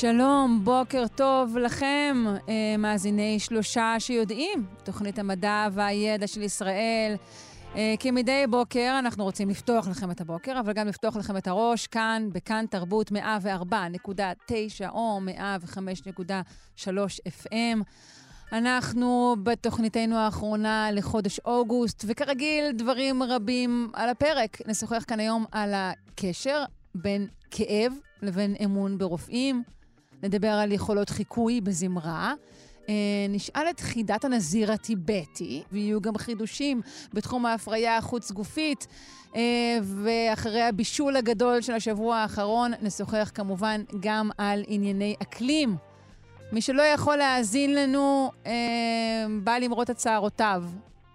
שלום, בוקר טוב לכם, אה, מאזיני שלושה שיודעים, תוכנית המדע והידע של ישראל. אה, כמדי בוקר אנחנו רוצים לפתוח לכם את הבוקר, אבל גם לפתוח לכם את הראש כאן, בכאן תרבות 104.9 או 105.3 FM. אנחנו בתוכניתנו האחרונה לחודש אוגוסט, וכרגיל דברים רבים על הפרק. נשוחח כאן היום על הקשר בין כאב לבין אמון ברופאים. נדבר על יכולות חיקוי בזמרה. אה, נשאל את חידת הנזיר הטיבטי, ויהיו גם חידושים בתחום ההפריה החוץ-גופית. אה, ואחרי הבישול הגדול של השבוע האחרון, נשוחח כמובן גם על ענייני אקלים. מי שלא יכול להאזין לנו, אה, בא למרות את צערותיו.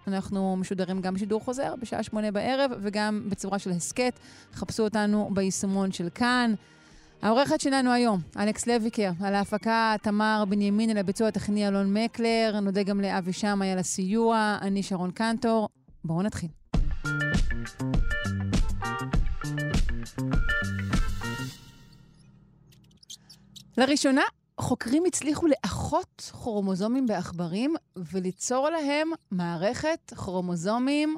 אנחנו משודרים גם בשידור חוזר בשעה שמונה בערב, וגם בצורה של הסכת. חפשו אותנו ביישומון של כאן. העורכת שלנו היום, אלכס לויקר, על ההפקה תמר בנימין, על הביצוע הטכני אלון מקלר, נודה גם לאבי שמאי על הסיוע, אני שרון קנטור. בואו נתחיל. לראשונה, חוקרים הצליחו לאחות כרומוזומים בעכברים וליצור להם מערכת כרומוזומים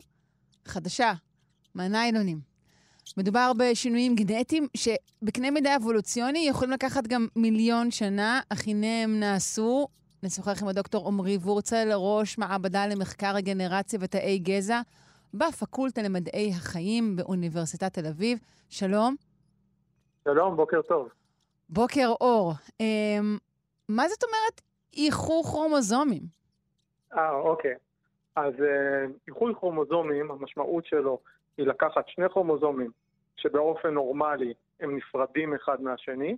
חדשה, מהניילונים. מדובר בשינויים גנטיים שבקנה מידה אבולוציוני יכולים לקחת גם מיליון שנה, אך הנה הם נעשו. נשוחח עם הדוקטור עמרי וורצל, ראש מעבדה למחקר הגנרציה ותאי גזע בפקולטה למדעי החיים באוניברסיטת תל אביב. שלום. שלום, בוקר טוב. בוקר אור. אמ, מה זאת אומרת איחור כרומוזומים? אה, אוקיי. אז אה, איחוי כרומוזומים, המשמעות שלו היא לקחת שני כרומוזומים שבאופן נורמלי הם נפרדים אחד מהשני,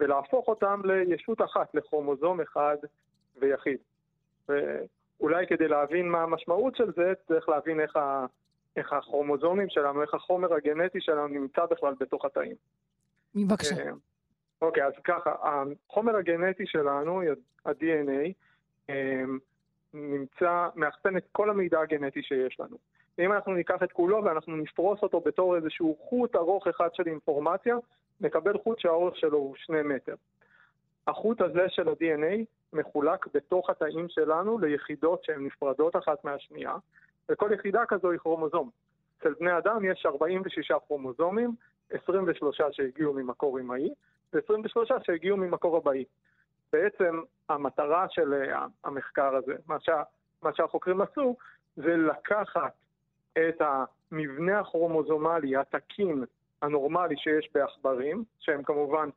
ולהפוך אותם לישות אחת, לכרומוזום אחד ויחיד. ואולי כדי להבין מה המשמעות של זה, צריך להבין איך, ה... איך הכרומוזומים שלנו, איך החומר הגנטי שלנו נמצא בכלל בתוך התאים. בבקשה. אה, אוקיי, אז ככה, החומר הגנטי שלנו, ה-DNA, אה, נמצא, מאחסן את כל המידע הגנטי שיש לנו. אם אנחנו ניקח את כולו ואנחנו נפרוס אותו בתור איזשהו חוט ארוך אחד של אינפורמציה, נקבל חוט שהאורך שלו הוא שני מטר. החוט הזה של ה-DNA מחולק בתוך התאים שלנו ליחידות שהן נפרדות אחת מהשנייה, וכל יחידה כזו היא כרומוזום. אצל בני אדם יש 46 כרומוזומים, 23 שהגיעו ממקור אמאי, ו-23 שהגיעו ממקור אבאי. בעצם המטרה של אה, המחקר הזה, מה, שה, מה שהחוקרים עשו, זה לקחת את המבנה הכרומוזומלי התקין הנורמלי שיש בעכברים, שהם כמובן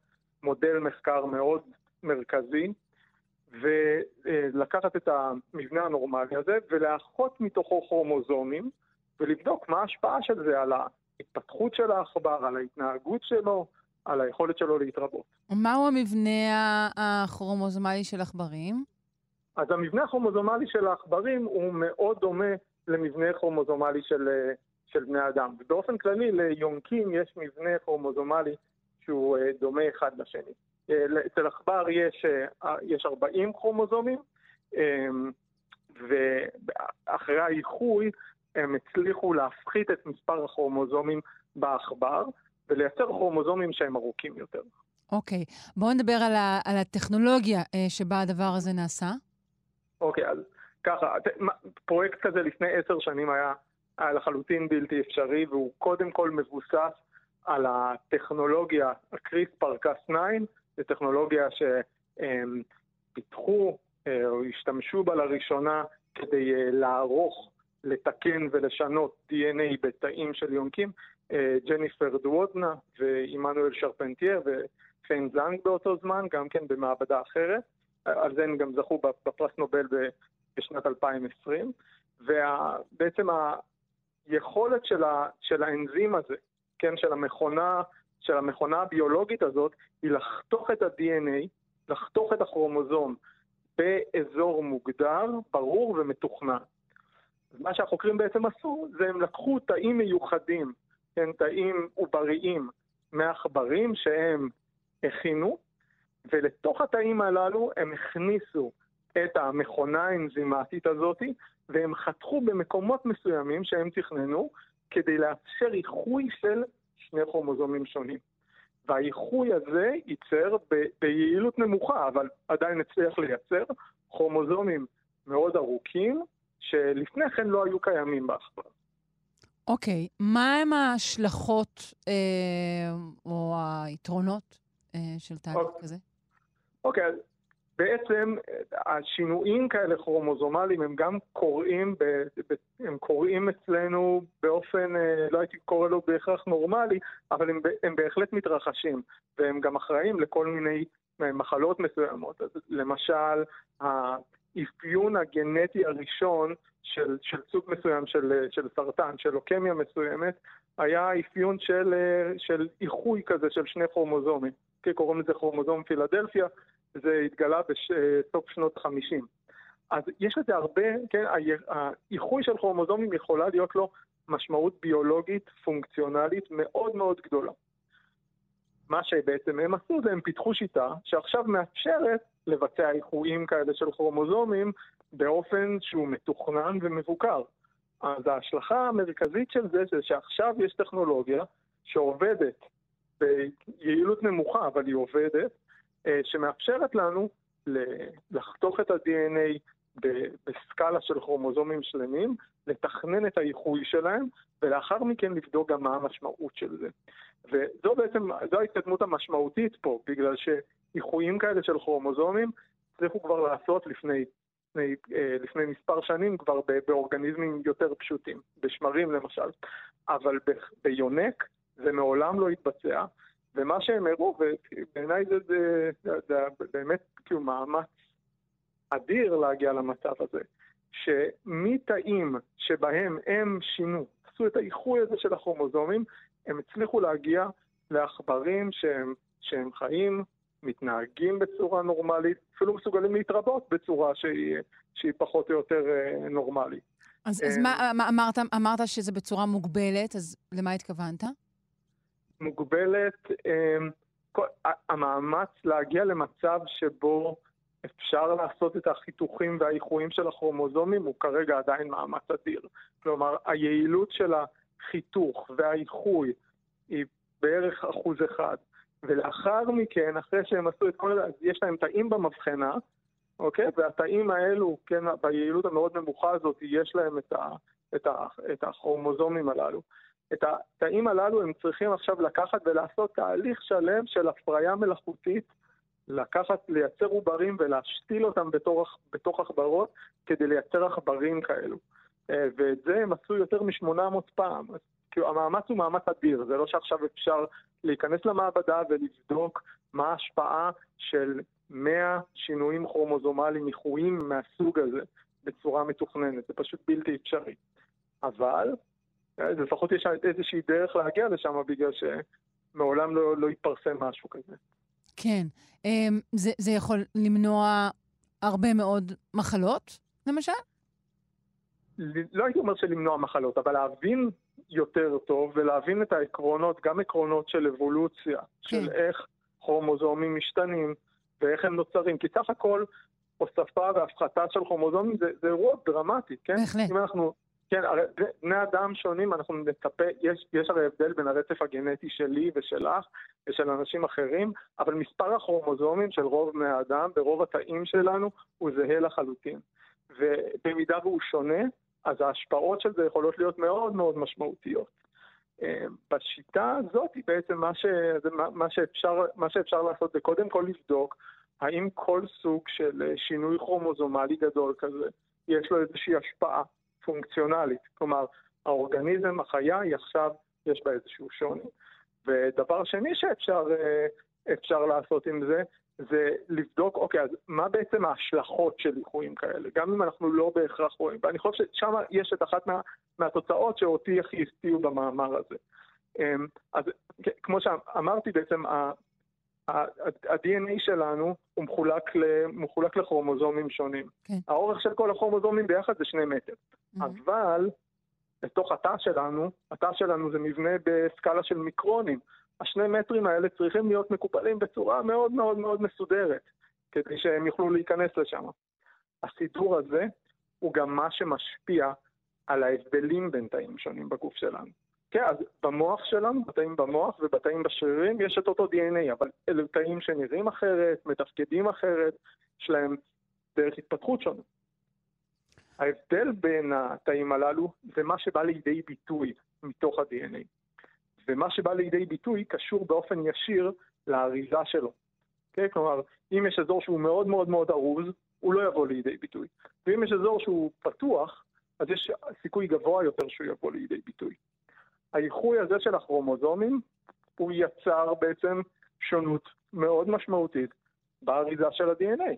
מודל מחקר מאוד מרכזי, ולקחת את המבנה הנורמלי הזה ולאחות מתוכו כרומוזומים ולבדוק מה ההשפעה של זה על ההתפתחות של העכבר, על ההתנהגות שלו, על היכולת שלו להתרבות. מהו המבנה הכרומוזומלי של עכברים? אז המבנה הכרומוזומלי של העכברים הוא מאוד דומה למבנה כרומוזומלי של, של בני אדם. ובאופן כללי ליונקים יש מבנה כרומוזומלי שהוא אה, דומה אחד לשני. אה, אצל עכבר יש, אה, יש 40 כרומוזומים, ואחרי האיחוי הם הצליחו להפחית את מספר הכרומוזומים בעכבר, ולייצר כרומוזומים שהם ארוכים יותר. אוקיי, okay. בואו נדבר על, ה, על הטכנולוגיה שבה הדבר הזה נעשה. אוקיי, okay, אז ככה, פרויקט כזה לפני עשר שנים היה, לחלוטין בלתי אפשרי, והוא קודם כל מבוסס על הטכנולוגיה, הקריספר קס 9, זו טכנולוגיה שפיתחו אה, או השתמשו בה לראשונה כדי אה, לערוך, לתקן ולשנות DNA בתאים של יונקים. אה, ג'ניפר דוודנה ועמנואל שרפנטייר ופיין זנג באותו זמן, גם כן במעבדה אחרת. על זה הם גם זכו בפרס נובל בשנת 2020, ובעצם היכולת של, ה, של האנזים הזה, כן, של המכונה, של המכונה הביולוגית הזאת, היא לחתוך את ה-DNA, לחתוך את הכרומוזום באזור מוגדר, ברור ומתוכנן. מה שהחוקרים בעצם עשו, זה הם לקחו תאים מיוחדים, כן, תאים עובריים מעכברים שהם הכינו, ולתוך התאים הללו הם הכניסו את המכונה האנזימטית הזאת, והם חתכו במקומות מסוימים שהם תכננו, כדי לאפשר איחוי של שני כרומוזומים שונים. והאיחוי הזה ייצר ב- ביעילות נמוכה, אבל עדיין הצליח לייצר כרומוזומים מאוד ארוכים, שלפני כן לא היו קיימים בעכבר. אוקיי, מה הם ההשלכות אה, או היתרונות אה, של תהליך אוקיי. כזה? אוקיי, אז בעצם אה, השינויים כאלה כרומוזומליים הם גם קורים, הם קורים אצלנו באופן, אה, לא הייתי קורא לו בהכרח נורמלי, אבל הם, הם בהחלט מתרחשים, והם גם אחראים לכל מיני אה, מחלות מסוימות. אז למשל, האפיון הגנטי הראשון של, של סוג מסוים של, של סרטן, של לוקמיה מסוימת, היה אפיון של, של איחוי כזה של שני כרומוזומים. כן, קוראים לזה כרומוזום פילדלפיה, זה התגלה בסוף שנות ה-50. אז יש לזה הרבה, כן, האיחוי של כרומוזומים יכולה להיות לו משמעות ביולוגית פונקציונלית מאוד מאוד גדולה. מה שבעצם הם עשו זה הם פיתחו שיטה שעכשיו מאפשרת לבצע איחויים כאלה של כרומוזומים באופן שהוא מתוכנן ומבוקר. אז ההשלכה המרכזית של זה זה שעכשיו יש טכנולוגיה שעובדת ביעילות נמוכה, אבל היא עובדת, אה, שמאפשרת לנו לחתוך את ה-DNA בסקאלה של כרומוזומים שלמים, לתכנן את האיחוי שלהם, ולאחר מכן לבדוק גם מה המשמעות של זה. וזו בעצם, זו ההתקדמות המשמעותית פה, בגלל שאיחויים כאלה של כרומוזומים הצליחו כבר לעשות לפני, לפני, אה, לפני מספר שנים כבר באורגניזמים יותר פשוטים, בשמרים למשל. אבל ביונק זה מעולם לא התבצע, ומה שהם הראו, ובעיניי זה, זה, זה, זה באמת כאילו מאמץ אדיר להגיע למצב הזה, שמתאים שבהם הם שינו, עשו את האיחוי הזה של הכרומוזומים, הם הצליחו להגיע לעכברים שהם, שהם חיים, מתנהגים בצורה נורמלית, אפילו מסוגלים להתרבות בצורה שהיא, שהיא פחות או יותר אה, נורמלית. אז, אז אה, מה, מה אמרת, אמרת שזה בצורה מוגבלת, אז למה התכוונת? מוגבלת, אמ, המאמץ להגיע למצב שבו אפשר לעשות את החיתוכים והאיחויים של הכרומוזומים הוא כרגע עדיין מאמץ אדיר. כלומר, היעילות של החיתוך והאיחוי היא בערך אחוז אחד. ולאחר מכן, אחרי שהם עשו את כל זה, אז יש להם תאים במבחנה, אוקיי? והתאים האלו, כן, ביעילות המאוד נמוכה הזאת, יש להם את, ה, את, ה, את הכרומוזומים הללו. את התאים הללו הם צריכים עכשיו לקחת ולעשות תהליך שלם של הפריה מלאכותית, לקחת, לייצר עוברים ולהשתיל אותם בתוך, בתוך עכברות כדי לייצר עכברים כאלו. אה, ואת זה הם עשו יותר מ-800 פעם. כאילו המאמץ הוא מאמץ אדיר, זה לא שעכשיו אפשר להיכנס למעבדה ולבדוק מה ההשפעה של 100 שינויים כרומוזומליים איחויים מהסוג הזה בצורה מתוכננת, זה פשוט בלתי אפשרי. אבל לפחות יש איזושהי דרך להגיע לשם בגלל שמעולם לא, לא התפרסם משהו כזה. כן. אמ, זה, זה יכול למנוע הרבה מאוד מחלות, למשל? לא הייתי אומר שלמנוע מחלות, אבל להבין יותר טוב ולהבין את העקרונות, גם עקרונות של אבולוציה, של כן. איך כרומוזומים משתנים ואיך הם נוצרים, כי סך הכל הוספה והפחתה של כרומוזומים זה, זה אירוע דרמטי, כן? בהחלט. אם אנחנו, כן, הרי בני אדם שונים, אנחנו נצפה, יש, יש הרי הבדל בין הרצף הגנטי שלי ושלך ושל אנשים אחרים, אבל מספר הכרומוזומים של רוב בני האדם, ברוב התאים שלנו, הוא זהה לחלוטין. ובמידה והוא שונה, אז ההשפעות של זה יכולות להיות מאוד מאוד משמעותיות. אה, בשיטה הזאת בעצם מה, ש, מה, מה, שאפשר, מה שאפשר לעשות זה קודם כל לבדוק האם כל סוג של שינוי כרומוזומלי גדול כזה, יש לו איזושהי השפעה פונקציונלית. כלומר, האורגניזם, היא עכשיו, יש בה איזשהו שוני. ודבר שני שאפשר אה, אפשר לעשות עם זה, זה לבדוק, אוקיי, אז מה בעצם ההשלכות של איחויים כאלה, גם אם אנחנו לא בהכרח רואים. ואני חושב ששם יש את אחת מה, מהתוצאות שאותי הכי הפתיעו במאמר הזה. אמ, אז כמו שאמרתי, בעצם ה-DNA שלנו הוא מחולק, מחולק לכרומוזומים שונים. כן. האורך של כל הכרומוזומים ביחד זה שני מטר. Mm-hmm. אבל בתוך התא שלנו, התא שלנו זה מבנה בסקאלה של מיקרונים. השני מטרים האלה צריכים להיות מקופלים בצורה מאוד מאוד מאוד מסודרת, כדי שהם יוכלו להיכנס לשם. הסידור הזה הוא גם מה שמשפיע על ההבדלים בין תאים שונים בגוף שלנו. כן, אז במוח שלנו, בתאים במוח ובתאים בשרירים, יש את אותו DNA, אבל אלה תאים שנראים אחרת, מתפקדים אחרת, יש להם דרך התפתחות שונה. ההבדל בין התאים הללו זה מה שבא לידי ביטוי מתוך ה-DNA. ומה שבא לידי ביטוי קשור באופן ישיר לאריזה שלו. כן? כלומר, אם יש אזור שהוא מאוד מאוד מאוד ארוז, הוא לא יבוא לידי ביטוי. ואם יש אזור שהוא פתוח, אז יש סיכוי גבוה יותר שהוא יבוא לידי ביטוי. האיחוי הזה של הכרומוזומים, הוא יצר בעצם שונות מאוד משמעותית באריזה של ה-DNA.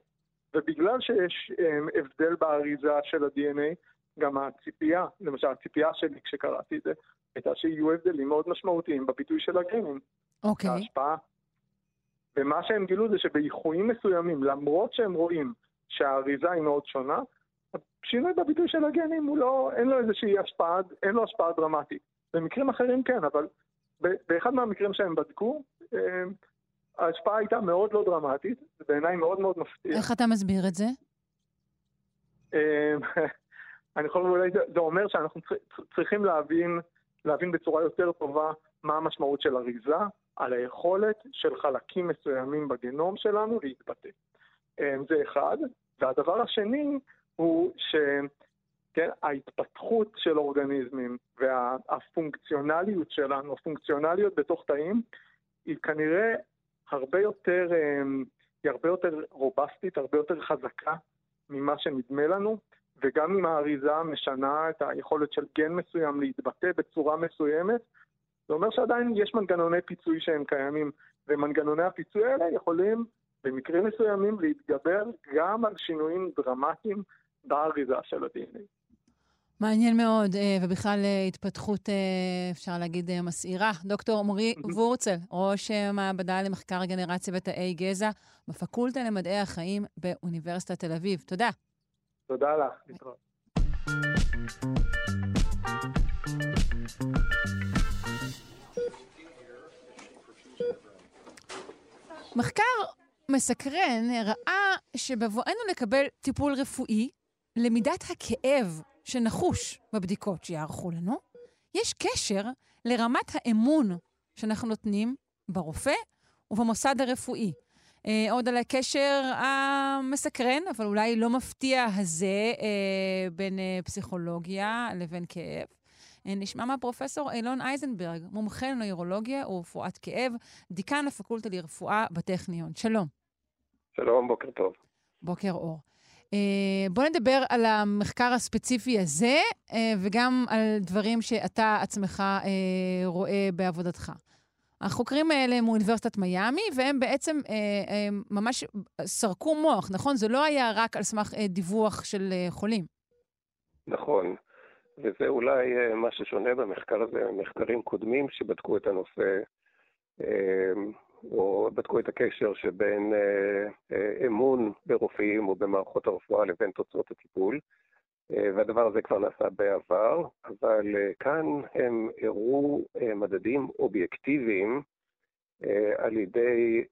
ובגלל שיש um, הבדל באריזה של ה-DNA, גם הציפייה, למשל הציפייה שלי כשקראתי את זה, הייתה שיהיו הבדלים מאוד משמעותיים בביטוי של הגנים. אוקיי. Okay. ההשפעה. ומה שהם גילו זה שבאיחויים מסוימים, למרות שהם רואים שהאריזה היא מאוד שונה, שינוי בביטוי של הגנים הוא לא, אין לו איזושהי השפעה, אין לו השפעה דרמטית. במקרים אחרים כן, אבל באחד מהמקרים שהם בדקו, ההשפעה הייתה מאוד לא דרמטית, זה בעיניי מאוד מאוד מפתיע. איך אתה מסביר את זה? אני יכול אולי, זה אומר שאנחנו צריכים להבין, להבין בצורה יותר טובה מה המשמעות של אריזה על היכולת של חלקים מסוימים בגנום שלנו להתבטא. זה אחד. והדבר השני הוא כן, ההתפתחות של אורגניזמים והפונקציונליות שלנו, הפונקציונליות בתוך תאים, היא כנראה הרבה יותר, אמ, היא הרבה יותר רובסטית, הרבה יותר חזקה ממה שנדמה לנו, וגם אם האריזה משנה את היכולת של גן מסוים להתבטא בצורה מסוימת, זה אומר שעדיין יש מנגנוני פיצוי שהם קיימים, ומנגנוני הפיצוי האלה יכולים במקרים מסוימים להתגבר גם על שינויים דרמטיים באריזה של ה-DNA. מעניין מאוד, אה, ובכלל אה, התפתחות, אה, אפשר להגיד, מסעירה. דוקטור עמרי וורצל, ראש מעבדה למחקר גנרציה ותאי גזע בפקולטה למדעי החיים באוניברסיטת תל אביב. תודה. תודה לך, להתראות. מחקר מסקרן ראה שבבואנו לקבל טיפול רפואי, למידת הכאב שנחוש בבדיקות שיערכו לנו, יש קשר לרמת האמון שאנחנו נותנים ברופא ובמוסד הרפואי. אה, עוד על הקשר המסקרן, אבל אולי לא מפתיע הזה, אה, בין אה, פסיכולוגיה לבין כאב. אה, נשמע מהפרופסור אילון אייזנברג, מומחה לנוירולוגיה ורפואת כאב, דיקן הפקולטה לרפואה בטכניון. שלום. שלום, בוקר טוב. בוקר אור. Uh, בוא נדבר על המחקר הספציפי הזה, uh, וגם על דברים שאתה עצמך uh, רואה בעבודתך. החוקרים האלה הם מאוניברסיטת מיאמי, והם בעצם ממש סרקו מוח, נכון? זה לא היה רק על סמך דיווח של חולים. נכון, וזה אולי מה ששונה במחקר הזה ממחקרים קודמים שבדקו את הנושא. או בדקו את הקשר שבין אה, אה, אמון ברופאים או במערכות הרפואה לבין תוצאות הטיפול, אה, והדבר הזה כבר נעשה בעבר, אבל כאן הם הראו מדדים אובייקטיביים על ידי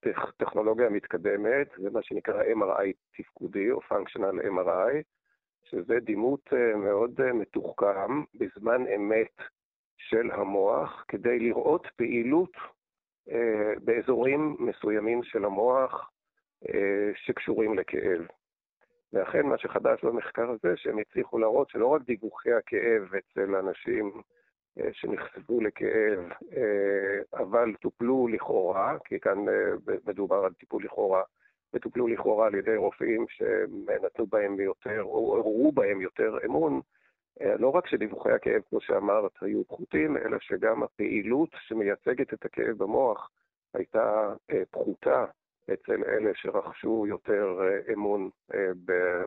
טכ, טכנולוגיה מתקדמת, זה מה שנקרא MRI תפקודי או Functional MRI, שזה דימות מאוד מתוחכם בזמן אמת של המוח כדי לראות פעילות באזורים מסוימים של המוח אה, שקשורים לכאב. ואכן מה שחדש במחקר הזה, שהם הצליחו להראות שלא רק דיווחי הכאב אצל אנשים אה, שנחשפו לכאב, אבל טופלו לכאורה, כי כאן מדובר על טיפול לכאורה, וטופלו לכאורה על ידי רופאים שנתנו בהם יותר, או הראו בהם יותר אמון, אה, לא רק שדיווחי הכאב, כמו שאמרת, היו פחותים, אלא שגם הפעילות שמייצגת את הכאב במוח הייתה אה, פחותה אצל אלה שרכשו יותר אה, אמון אה,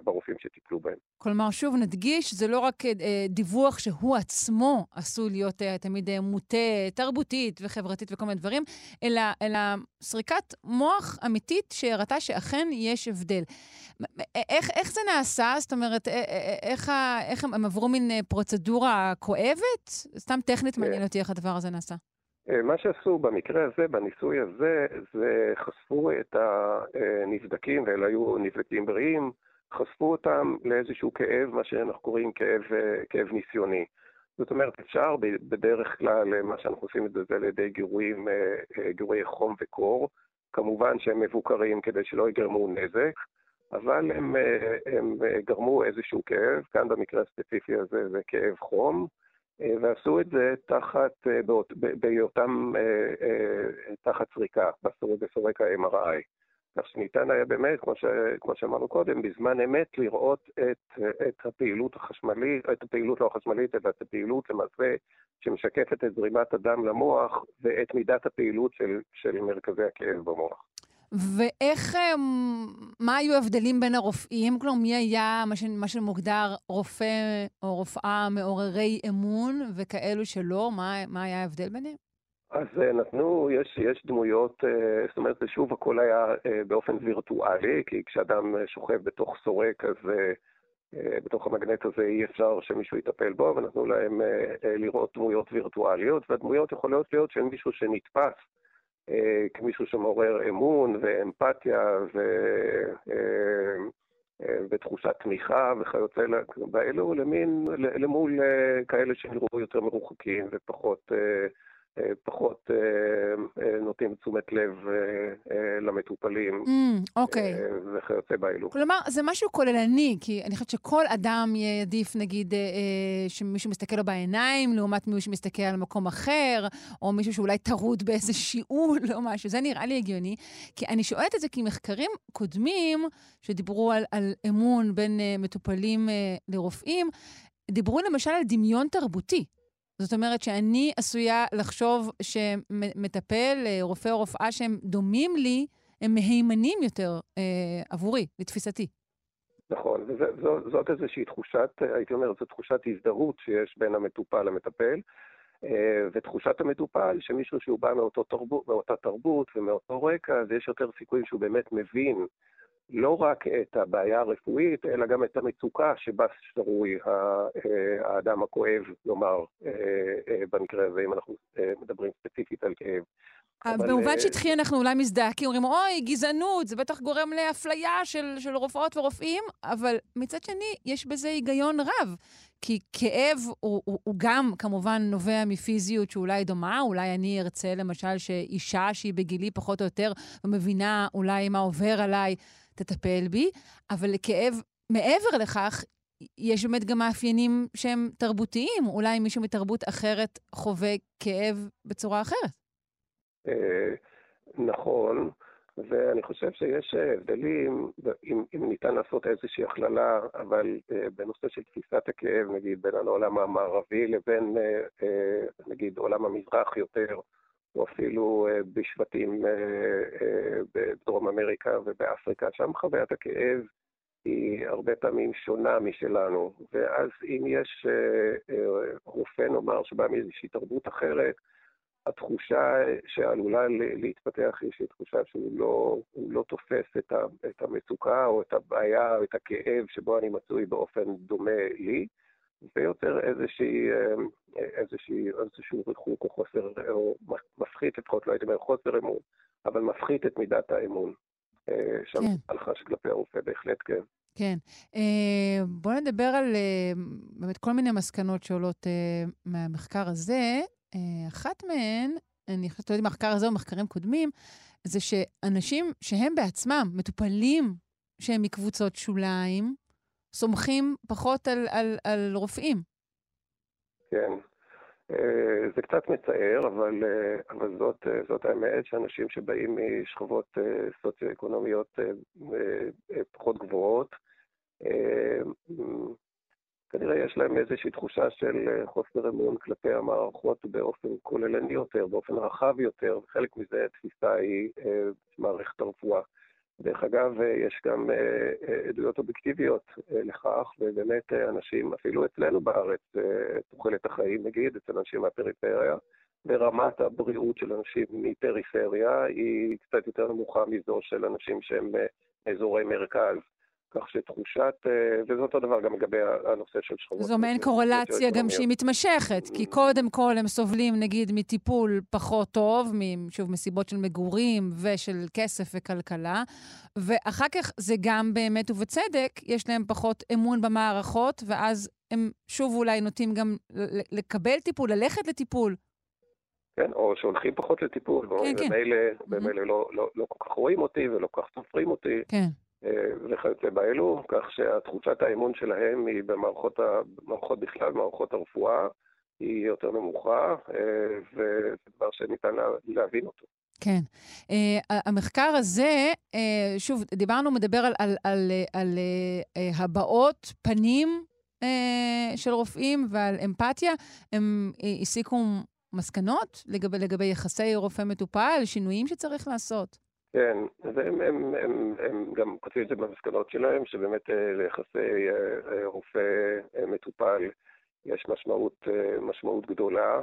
ברופאים שטיפלו בהם. כלומר, שוב נדגיש, זה לא רק דיווח שהוא עצמו עשוי להיות תמיד מוטה תרבותית וחברתית וכל מיני דברים, אלא, אלא סריקת מוח אמיתית שהראתה שאכן יש הבדל. איך, איך זה נעשה? זאת אומרת, איך, איך הם, עברו מין פרוצדורה כואבת? סתם טכנית. מעניין אותי איך הדבר הזה נעשה. אה, מה שעשו במקרה הזה, בניסוי הזה, זה חשפו את הנבדקים, ואלה היו נבדקים בריאים, חשפו אותם לאיזשהו כאב, מה שאנחנו קוראים כאב, אה, כאב ניסיוני. זאת אומרת, אפשר בדרך כלל, אה, מה שאנחנו עושים את זה, זה על ידי גירויים, גירוי חום וקור. כמובן שהם מבוקרים כדי שלא יגרמו נזק, אבל הם, הם גרמו איזשהו כאב, כאן במקרה הספציפי הזה זה כאב חום. אה, ועשו את זה תחת, אה, בהיותם אה, תחת סריקה, בסורק ה-MRI. כך שניתן היה באמת, כמו, ש, כמו שאמרנו קודם, בזמן אמת לראות את, את הפעילות החשמלית, את הפעילות לא החשמלית, אלא את הפעילות למעשה שמשקפת את זרימת הדם למוח ואת מידת הפעילות של, של מרכזי הכאב במוח. ואיך, אמ, מה היו ההבדלים בין הרופאים? כלומר, מי היה מה, ש, מה שמוגדר רופא או רופאה מעוררי אמון, וכאלו שלא? מה, מה היה ההבדל ביניהם? אז אה, נתנו, יש, יש דמויות, אה, זאת אומרת, שוב, הכל היה אה, באופן וירטואלי, כי כשאדם שוכב בתוך סורק, אז בתוך המגנט הזה אי אפשר שמישהו יטפל בו, ונתנו להם לראות דמויות וירטואליות, והדמויות יכולות להיות של מישהו שנתפס כמישהו שמעורר אמון ואמפתיה ו... אה, אה, ותחושת תמיכה וכיוצא באלו, למין, למול כאלה שנראו יותר מרוחקים ופחות אה, פחות אה, אה, נותנים תשומת לב למטופלים. Mm, אוקיי. וכיוצא באלו. כלומר, זה משהו כוללני, כי אני חושבת שכל אדם יעדיף, נגיד, שמישהו מסתכל לו בעיניים, לעומת מישהו שמסתכל על מקום אחר, או מישהו שאולי טרוד באיזה שיעול או משהו. זה נראה לי הגיוני. כי אני שואלת את זה כי מחקרים קודמים, שדיברו על, על אמון בין מטופלים לרופאים, דיברו למשל על דמיון תרבותי. זאת אומרת שאני עשויה לחשוב שמטפל, אה, רופא או רופאה שהם דומים לי, הם מהימנים יותר אה, עבורי, לתפיסתי. נכון, וזאת איזושהי תחושת, הייתי אומר, זו תחושת הזדהות שיש בין המטופל למטפל, אה, ותחושת המטופל שמישהו שהוא בא מאותו תרבות, מאותה תרבות ומאותו רקע, אז יש יותר סיכויים שהוא באמת מבין לא רק את הבעיה הרפואית, אלא גם את המצוקה שבה שרוי אה, האדם הכואב, נאמר, אה, אה, במקרה הזה, אם אנחנו מדברים ספציפית על כאב. במובן שטחי אנחנו אולי מזדעקים, אומרים, אוי, גזענות, זה בטח גורם לאפליה של, של רופאות ורופאים, אבל מצד שני, יש בזה היגיון רב. כי כאב הוא, הוא, הוא גם כמובן נובע מפיזיות שאולי דומה, אולי אני ארצה למשל שאישה שהיא בגילי פחות או יותר ומבינה אולי מה עובר עליי, תטפל בי, אבל לכאב, מעבר לכך, יש באמת גם מאפיינים שהם תרבותיים. אולי מישהו מתרבות אחרת חווה כאב בצורה אחרת. אה, נכון, ואני חושב שיש הבדלים, אם, אם ניתן לעשות איזושהי הכללה, אבל אה, בנושא של תפיסת הכאב, נגיד, בין העולם המערבי לבין, אה, נגיד, עולם המזרח יותר, או אפילו אה, בשבטים אה, אה, בדרום אמריקה ובאפריקה, שם חוויית הכאב היא הרבה פעמים שונה משלנו, ואז אם יש רופא, נאמר, שבא מאיזושהי תרבות אחרת, התחושה שעלולה להתפתח היא תחושה שהוא לא, לא תופס את, את המצוקה או את הבעיה או את הכאב שבו אני מצוי באופן דומה לי, ויותר איזושהי, אמ, איזושהי, איזשהו ריחוק או חוסר, או מפחית לפחות, לא הייתי אומר חוסר אמון, אבל מפחית את מידת האמון. אה, שם כן. הלחש כלפי הרופא, בהחלט כן. כן. אה, בואו נדבר על אה, באמת כל מיני מסקנות שעולות מהמחקר הזה. אחת מהן, אני חושבת, לא יודעת אם המחקר הזה או מחקרים קודמים, זה שאנשים שהם בעצמם מטופלים שהם מקבוצות שוליים, סומכים פחות על, על, על רופאים. כן. אה, זה קצת מצער, אבל, אה, אבל זאת, אה, זאת האמת שאנשים שבאים משכבות סוציו-אקונומיות פחות גבוהות, כנראה יש להם איזושהי תחושה של חוסר אמון כלפי המערכות באופן כוללני יותר, באופן רחב יותר, וחלק מזה התפיסה היא מערכת הרפואה. דרך אגב, יש גם עדויות אובייקטיביות לכך, ובאמת אנשים, אפילו אצלנו בארץ, תוחלת החיים, נגיד, אצל אנשים מהפריפריה, ורמת הבריאות של אנשים מפריפריה היא קצת יותר נמוכה מזו של אנשים שהם מאזורי מרכז. כך שתחושת, וזה אותו דבר גם לגבי הנושא של שכבות. זו מעין קורלציה גם שהיא מתמשכת, כי קודם כל הם סובלים נגיד מטיפול פחות טוב, שוב, מסיבות של מגורים ושל כסף וכלכלה, ואחר כך זה גם באמת ובצדק, יש להם פחות אמון במערכות, ואז הם שוב אולי נוטים גם לקבל טיפול, ללכת לטיפול. כן, או שהולכים פחות לטיפול, כן, כן. ומילא לא, לא, לא כל כך רואים אותי ולא כל כך סופרים אותי. כן. וכיוצא באלו, כך שתחושת האמון שלהם היא במערכות, במערכות בכלל, במערכות הרפואה, היא יותר נמוכה, וזה דבר שניתן להבין אותו. כן. Uh, המחקר הזה, uh, שוב, דיברנו, מדבר על, על, על, על uh, הבעות פנים uh, של רופאים ועל אמפתיה. הם uh, הסיקו מסקנות לגבי, לגבי יחסי רופא-מטופל, שינויים שצריך לעשות. כן, והם הם, הם, הם גם כותבים את זה במסקנות שלהם, שבאמת אה, ליחסי אה, אה, רופא-מטופל יש משמעות, משמעות גדולה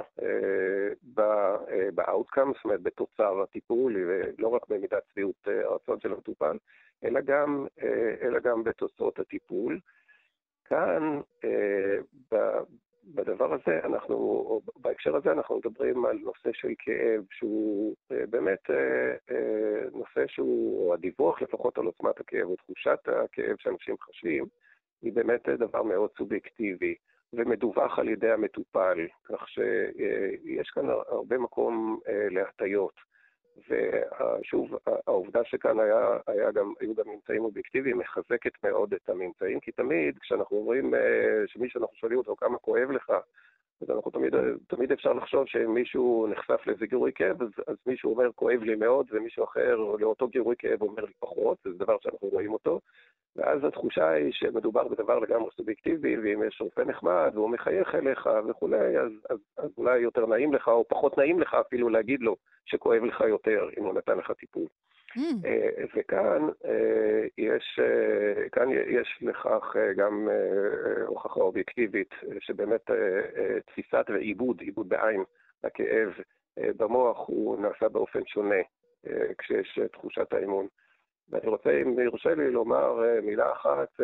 ב-outcome, זאת אומרת בתוצר הטיפול, ולא רק במידת שביעות הרצון של המטופל, אלא גם, אלא גם בתוצאות הטיפול. כאן, בדבר הזה, אנחנו, או בהקשר הזה אנחנו מדברים על נושא של כאב שהוא באמת נושא שהוא, או הדיווח לפחות על עוצמת הכאב, או תחושת הכאב שאנשים חשים, היא באמת דבר מאוד סובייקטיבי. ומדווח על ידי המטופל, כך שיש כאן הרבה מקום להטיות. ושוב, העובדה שכאן היה, היה גם, היו גם ממצאים אובייקטיביים מחזקת מאוד את הממצאים, כי תמיד כשאנחנו אומרים אה, שמי שאנחנו שואלים אותו כמה כואב לך, אז אנחנו תמיד, תמיד אפשר לחשוב שאם מישהו נחשף לאיזה גירוי כאב, אז, אז מישהו אומר כואב לי מאוד, ומישהו אחר לאותו גירוי כאב אומר לי פחות, זה דבר שאנחנו רואים אותו. ואז התחושה היא שמדובר בדבר לגמרי סובייקטיבי, ואם יש רופא נחמד והוא מחייך אליך וכולי, אז, אז, אז אולי יותר נעים לך, או פחות נעים לך אפילו להגיד לו שכואב לך יותר אם הוא נתן לך טיפול. אה, וכאן אה, יש, אה, כאן יש לכך גם הוכחה אובייקטיבית, שבאמת תפיסת ועיבוד, עיבוד בעין, הכאב במוח הוא נעשה באופן שונה כשיש תחושת האמון. ואני רוצה, אם יורשה לי, לומר מילה אחת,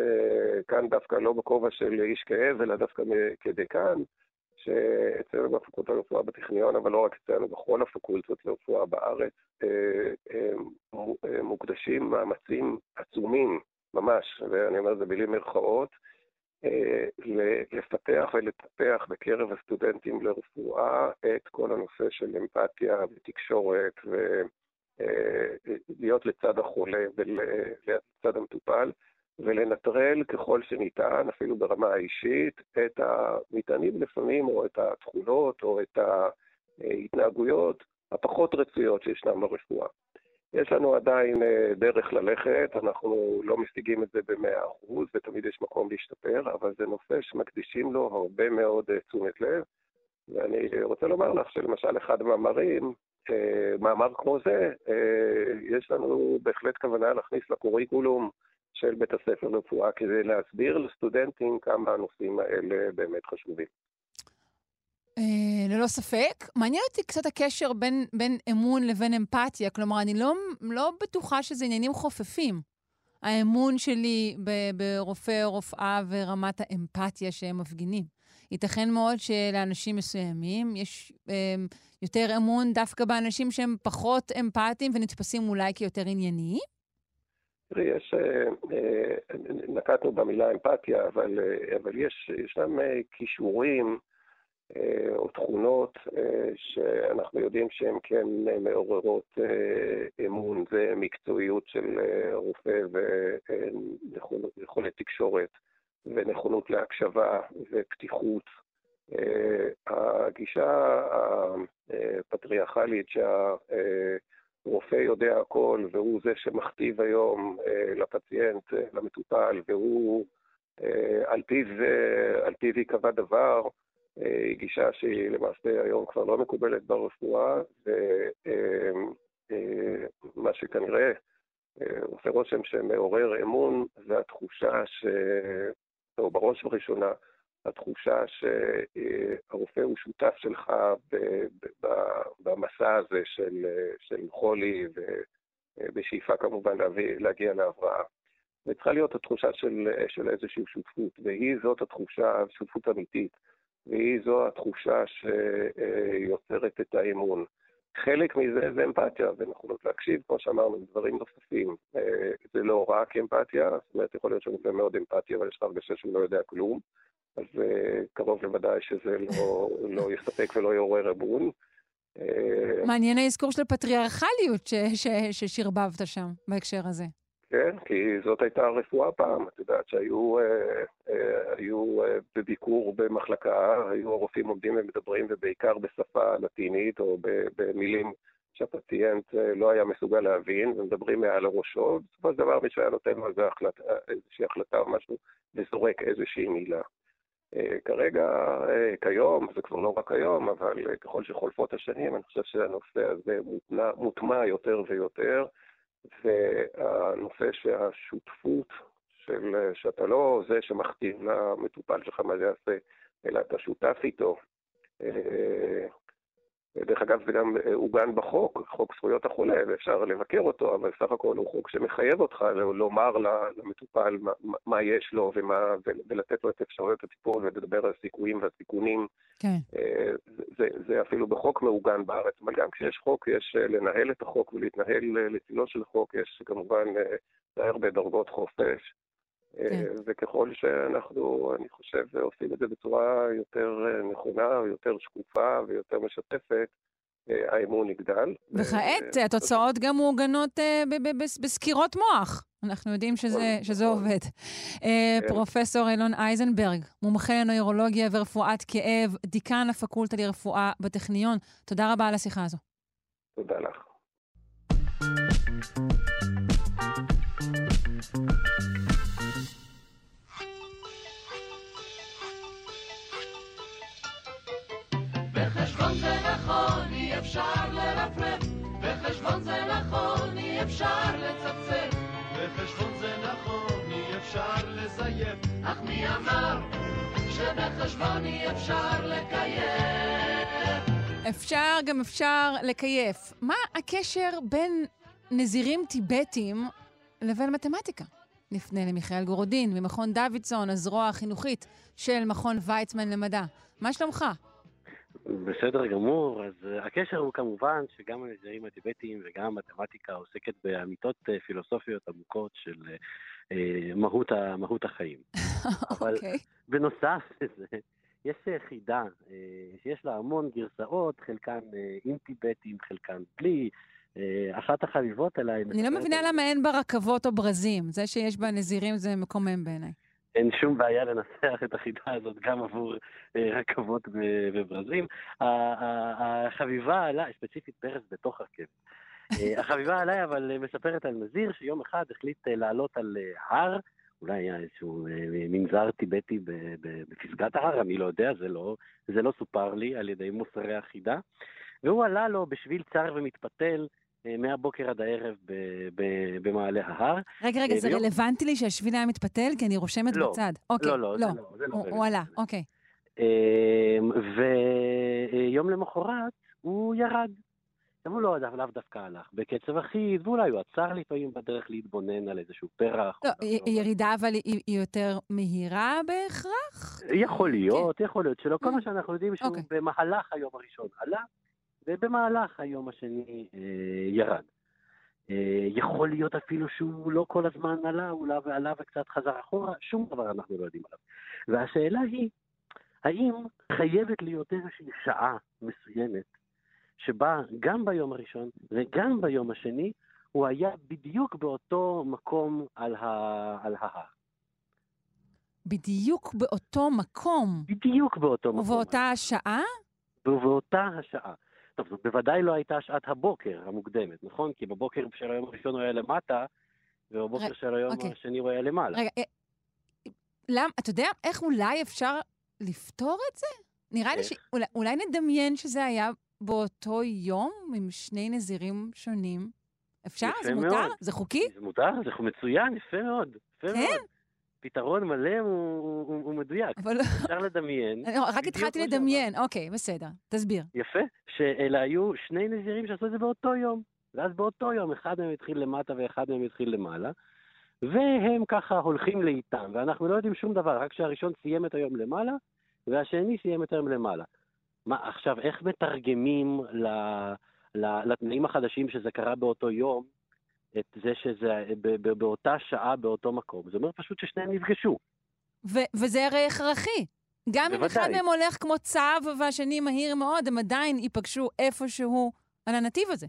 כאן דווקא לא בכובע של איש כאב, אלא דווקא כדקן, שאצלנו בפקולטה לרפואה בטכניון, אבל לא רק אצלנו, בכל הפקולטות לרפואה בארץ, אה, אה, מוקדשים מאמצים עצומים, ממש, ואני אומר את זה בלי מירכאות, אה, לפתח ולטפח בקרב הסטודנטים לרפואה את כל הנושא של אמפתיה ותקשורת ולהיות לצד החולה ולצד המטופל. ולנטרל ככל שניתן, אפילו ברמה האישית, את המטענים לפעמים, או את התכונות, או את ההתנהגויות הפחות רצויות שישנן ברפואה. יש לנו עדיין אה, דרך ללכת, אנחנו לא משיגים את זה במאה אחוז, ותמיד יש מקום להשתפר, אבל זה נושא שמקדישים לו הרבה מאוד אה, תשומת לב. ואני רוצה לומר לך שלמשל אחד המאמרים, אה, מאמר כמו זה, יש לנו בהחלט כוונה להכניס לקוריקולום של בית הספר לרפואה כדי להסביר לסטודנטים כמה הנושאים האלה באמת חשובים. Uh, ללא ספק. מעניין אותי קצת הקשר בין, בין אמון לבין אמפתיה. כלומר, אני לא, לא בטוחה שזה עניינים חופפים. האמון שלי ברופא או רופאה ורמת האמפתיה שהם מפגינים. ייתכן מאוד שלאנשים מסוימים יש אה, יותר אמון דווקא באנשים שהם פחות אמפתיים ונתפסים אולי כיותר ענייניים, תראי, יש, אה, אה, נקטנו במילה אמפתיה, אבל, אה, אבל יש, ישנם כישורים או תכונות שאנחנו יודעים שהן כן מעוררות אמון, זה מקצועיות של רופא ויכולת תקשורת ונכונות להקשבה ופתיחות. הגישה הפטריארכלית שה... רופא יודע הכל, והוא זה שמכתיב היום אה, לפציינט, אה, למטופל, והוא על פיו, על פיו ייקבע דבר, היא גישה שהיא למעשה היום כבר לא מקובלת ברפואה, ומה שכנראה עושה רושם שמעורר אמון, זה התחושה ש... או בראש ובראשונה, התחושה שהרופא הוא שותף שלך במסע הזה של, של חולי ובשאיפה כמובן להביא, להגיע להבראה. וצריכה להיות התחושה של, של איזושהי שותפות, והיא זאת התחושה, שותפות אמיתית, והיא זו התחושה שיוצרת את האמון. חלק מזה זה אמפתיה, ונכונות להקשיב, כמו שאמרנו, דברים נוספים. זה לא רק אמפתיה, זאת אומרת, יכול להיות שהוא מאוד אמפתיה, אבל יש לך הרגשה שהוא לא יודע כלום. אז אה, קרוב לוודאי שזה לא, לא יספק ולא יעורר אמון. אה, מעניין האזכור של הפטריארכליות ששרבבת שם בהקשר הזה. כן, כי זאת הייתה הרפואה פעם. את יודעת שהיו אה, אה, היו, אה, בביקור במחלקה, היו הרופאים עומדים ומדברים, ובעיקר בשפה לטינית או במילים שהפציינט אה, לא היה מסוגל להבין, ומדברים מעל הראשו, בסופו של דבר מישהו היה נותן לו איזושהי החלטה או משהו, וזורק איזושהי מילה. אה, כרגע, אה, כיום, זה כבר לא רק היום, אבל אה, ככל שחולפות השנים, אני חושב שהנושא הזה מוטמע, מוטמע יותר ויותר, והנושא שהשותפות של, שאתה לא זה שמכתיב למטופל שלך מה זה יעשה, אלא אתה שותף איתו. דרך אגב, זה גם אה, עוגן בחוק, חוק זכויות החולה, ואפשר לבקר אותו, אבל סך הכל הוא חוק שמחייב אותך לומר למטופל מה, מה יש לו ומה, ולתת לו את אפשרויות הטיפול ולדבר על הסיכויים והסיכונים. כן. אה, זה, זה אפילו בחוק מעוגן בארץ, אבל גם כשיש חוק, יש אה, לנהל את החוק ולהתנהל לצילו של חוק, יש כמובן די הרבה דרגות חופש. כן. וככל שאנחנו, אני חושב, עושים את זה בצורה יותר אה, נכונה, יותר שקופה ויותר משתפת, אה, האמון יגדל. וכעת התוצאות גם מעוגנות אה, בסקירות מוח. אנחנו יודעים שזה, נכון, שזה נכון. עובד. כן. פרופסור אילון אייזנברג, מומחה לנוירולוגיה ורפואת כאב, דיקן הפקולטה לרפואה בטכניון, תודה רבה על השיחה הזו. תודה לך. אפשר לרפרף, בחשבון זה נכון, אי אפשר לצפצף. בחשבון זה נכון, אי אפשר לזייף. אך מי אמר שבחשבון אי אפשר לקייף? אפשר גם אפשר לקייף. מה הקשר בין נזירים טיבטים לבין מתמטיקה? נפנה למיכאל גורודין ממכון דוידסון, הזרוע החינוכית של מכון ויצמן למדע. מה שלומך? בסדר גמור, אז uh, הקשר הוא כמובן שגם הנזירים הטיבטיים וגם המתמטיקה עוסקת באמיתות uh, פילוסופיות עמוקות של uh, מהות, מהות החיים. אבל okay. אוקיי. בנוסף לזה, יש חידה שיש לה המון גרסאות, חלקן עם טיבטים, חלקן בלי. אחת החביבות עליי... אני לא מבינה למה אין בה רכבות או ברזים. זה שיש בה נזירים זה מקומם בעיניי. אין שום בעיה לנסח את החידה הזאת גם עבור אה, רכבות וברזים. החביבה עליי, ספציפית ברז בתוך רכבת. אה, החביבה עליי אבל מספרת על נזיר שיום אחד החליט אה, לעלות על הר, אולי היה איזשהו מנזר טיבטי בפסגת ההר, אני לא יודע, זה לא, זה לא סופר לי על ידי מוסרי החידה. והוא עלה לו בשביל צר ומתפתל אה, מהבוקר עד הערב במעלה ההר. רגע, רגע, אה, זה רלוונטי לי שהשביל היה מתפתל? כי אני רושמת לא, בצד. אוקיי, לא, לא, לא. זה לא, הוא עלה, אוקיי. אמ, ויום למחרת הוא ירד. הוא לא לאו דווקא הלך בקצב אחיד, ואולי הוא עצר לפעמים בדרך להתבונן על איזשהו פרח. לא, ירידה אבל היא יותר מהירה בהכרח? יכול להיות, כן. יכול להיות שלא. כל מה שאנחנו יודעים שהוא אוקיי. במהלך היום הראשון עלה, ובמהלך היום השני אה, ירד. אה, יכול להיות אפילו שהוא לא כל הזמן עלה, הוא עלה ועלה וקצת חזר אחורה, שום דבר אנחנו לא יודעים עליו. והשאלה היא, האם חייבת להיות איזושהי שעה מסוימת, שבה גם ביום הראשון וגם ביום השני, הוא היה בדיוק באותו מקום על, ה... על ההר. בדיוק באותו מקום? בדיוק באותו מקום. ובאותה השעה? ובאותה השעה. טוב, זאת בוודאי לא הייתה שעת הבוקר המוקדמת, נכון? כי בבוקר של היום הראשון הוא היה למטה, ובבוקר ר... של היום אוקיי. השני הוא היה למעלה. רגע, אה, למה, אתה יודע איך אולי אפשר לפתור את זה? נראה לי איך? שאולי נדמיין שזה היה באותו יום עם שני נזירים שונים. אפשר? זה מותר? מאוד. זה חוקי? זה מותר, זה מצוין, יפה מאוד. יפה כן? מאוד. פתרון מלא הוא, הוא, הוא, הוא מדויק. אבל אפשר לדמיין. רק התחלתי לדמיין. אוקיי, בסדר. תסביר. יפה, שאלה היו שני נזירים שעשו את זה באותו יום. ואז באותו יום אחד מהם התחיל למטה ואחד מהם התחיל למעלה, והם ככה הולכים לאיתם, ואנחנו לא יודעים שום דבר, רק שהראשון סיים את היום למעלה, והשני סיים את היום למעלה. מה, עכשיו, איך מתרגמים ל, ל, לתנאים החדשים שזה קרה באותו יום, את זה שזה באותה שעה, באותו מקום? זה אומר פשוט ששניהם נפגשו. ו- וזה הרי הכרחי. גם אם אחד. מהם הולך כמו צב והשני מהיר מאוד, הם עדיין ייפגשו איפשהו על הנתיב הזה.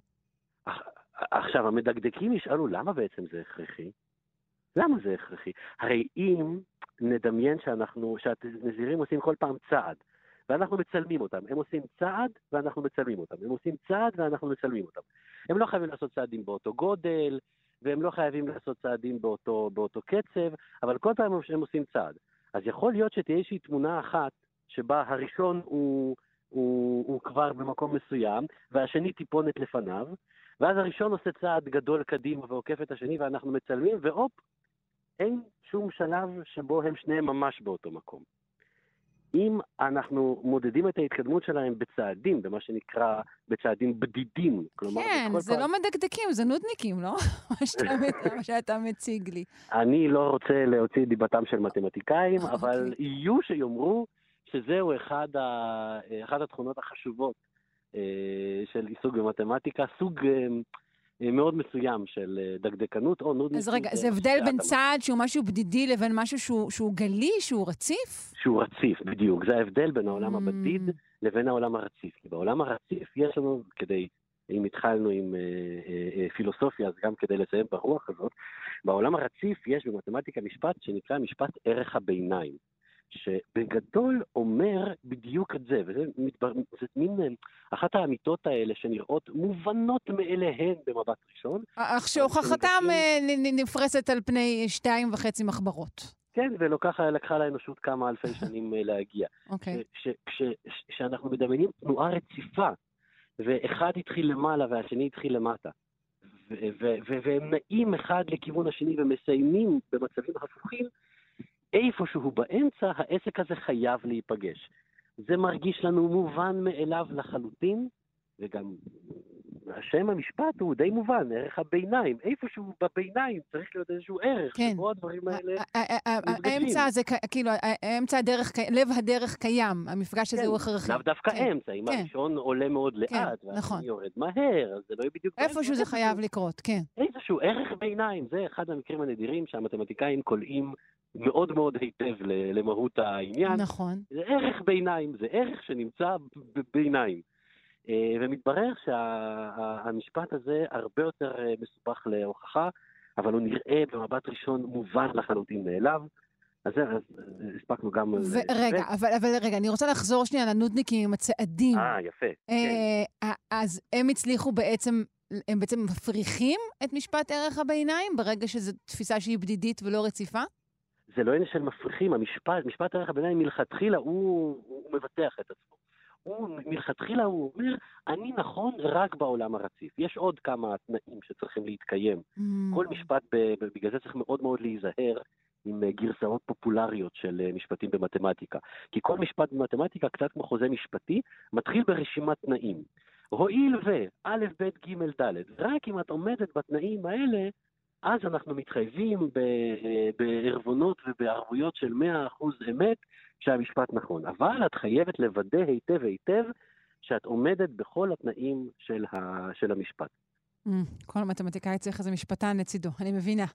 עכשיו, המדקדקים ישאלו, למה בעצם זה הכרחי? למה זה הכרחי? הרי אם נדמיין שאנחנו, שהנזירים עושים כל פעם צעד, ואנחנו מצלמים אותם, הם עושים צעד ואנחנו מצלמים אותם, הם עושים צעד ואנחנו מצלמים אותם. הם לא חייבים לעשות צעדים באותו גודל, והם לא חייבים לעשות צעדים באותו, באותו קצב, אבל כל פעם שהם עושים צעד. אז יכול להיות שתהיה איזושהי תמונה אחת שבה הראשון הוא, הוא, הוא כבר במקום מסוים, והשני טיפונת לפניו, ואז הראשון עושה צעד גדול קדימה ועוקף את השני, ואנחנו מצלמים, והופ, אין שום שלב שבו הם שניהם ממש באותו מקום. אם אנחנו מודדים את ההתקדמות שלהם בצעדים, במה שנקרא בצעדים בדידים, כלומר, כן, זה פעם- לא מדקדקים, זה נודניקים, לא? מה שאתה- מציג לי. אני לא רוצה להוציא את דיבתם של מתמטיקאים, אוקיי. אבל יהיו שיאמרו שזהו אחד, ה... אחד התכונות החשובות אה, של עיסוק במתמטיקה, סוג אה, אה, מאוד מסוים של אה, דקדקנות או נודניקים. אז רגע, זה הבדל בין. צעד שהוא משהו בדידי לבין משהו שהוא- שהוא גלי, שהוא רציף? שהוא רציף, בדיוק. זה ההבדל בין העולם Mm. הבדיד לבין העולם הרציף. כי בעולם הרציף יש לנו, כדי, אם התחלנו עם אה, אה, אה, פילוסופיה, אז גם כדי לסיים ברוח הזאת, בעולם הרציף יש במתמטיקה משפט שנקרא משפט ערך הביניים, שבגדול אומר בדיוק את זה, וזה מתבר... זה מין אה, אחת האמיתות האלה שנראות מובנות מאליהן במבט ראשון, אך שהוכחתם אה, נפרסת על פני שתיים וחצי מחברות. כן, ולקחה לקחה לאנושות כמה אלפי שנים אה, להגיע. אוקיי. ש- ש- ש- שאנחנו מדמיינים תנועה רציפה, ואחד התחיל למעלה והשני התחיל למטה. והם נעים אחד לכיוון השני ומסיימים במצבים הפוכים, איפשהו באמצע העסק הזה חייב להיפגש. זה מרגיש לנו מובן מאליו לחלוטין, וגם השם המשפט הוא די מובן, ערך הביניים. איפשהו בביניים צריך להיות איזשהו ערך, כן. שבו הדברים האלה... נפגשים. האמצע זה כ- כאילו, האמצע הדרך, לב הדרך קיים, המפגש הזה כן, הוא הכרחי. לאו דווקא כן. אמצע, אם כן. הראשון עולה מאוד כן, לאט, נכון. והשני יורד מהר, אז זה לא יהיה בדיוק... איפשהו זה חייב לקרות, כן. איזשהו ערך ביניים, זה אחד המקרים הנדירים שהמתמטיקאים קולעים מאוד מאוד היטב למהות העניין. נכון. זה ערך ביניים, זה ערך שנמצא ב- בביניים. אה, ומתברר שהמשפט הזה הרבה יותר אה, מסובך להוכחה, אבל הוא נראה במבט ראשון מובן לחלוטין מאליו. אז זה, אז הספקנו גם... על- ורגע, אבל אבל רגע, אני רוצה לחזור שנייה לנודניקים עם הצעדים. אה, יפה. כן. אה, אז הם הצליחו בעצם, הם בעצם מפריחים את משפט ערך הביניים ברגע שזו תפיסה שהיא בדידית ולא רציפה? זה לא עניין של מפריחים, המשפט, משפט ערך הביניים מלכתחילה הוא, הוא מבטח את עצמו. הוא מלכתחילה הוא אומר, אני נכון רק בעולם הרציף. יש עוד כמה תנאים שצריכים להתקיים. Mm. כל משפט, בגלל זה צריך מאוד מאוד להיזהר עם אה, גרסאות פופולריות של אה, משפטים במתמטיקה. כי כל משפט במתמטיקה, קצת כמו חוזה משפטי, מתחיל ברשימת תנאים. הואיל ו, א', ב', ג', ד', רק אם את עומדת בתנאים האלה, אז אנחנו מתחייבים אה, בערבונות ובערבויות של 100% אמת שהמשפט נכון. אבל את חייבת לוודא היטב היטב שאת עומדת בכל התנאים של, ה, של המשפט. Mm, כל מתמטיקאי צריך איזה משפטן לצידו, אני מבינה.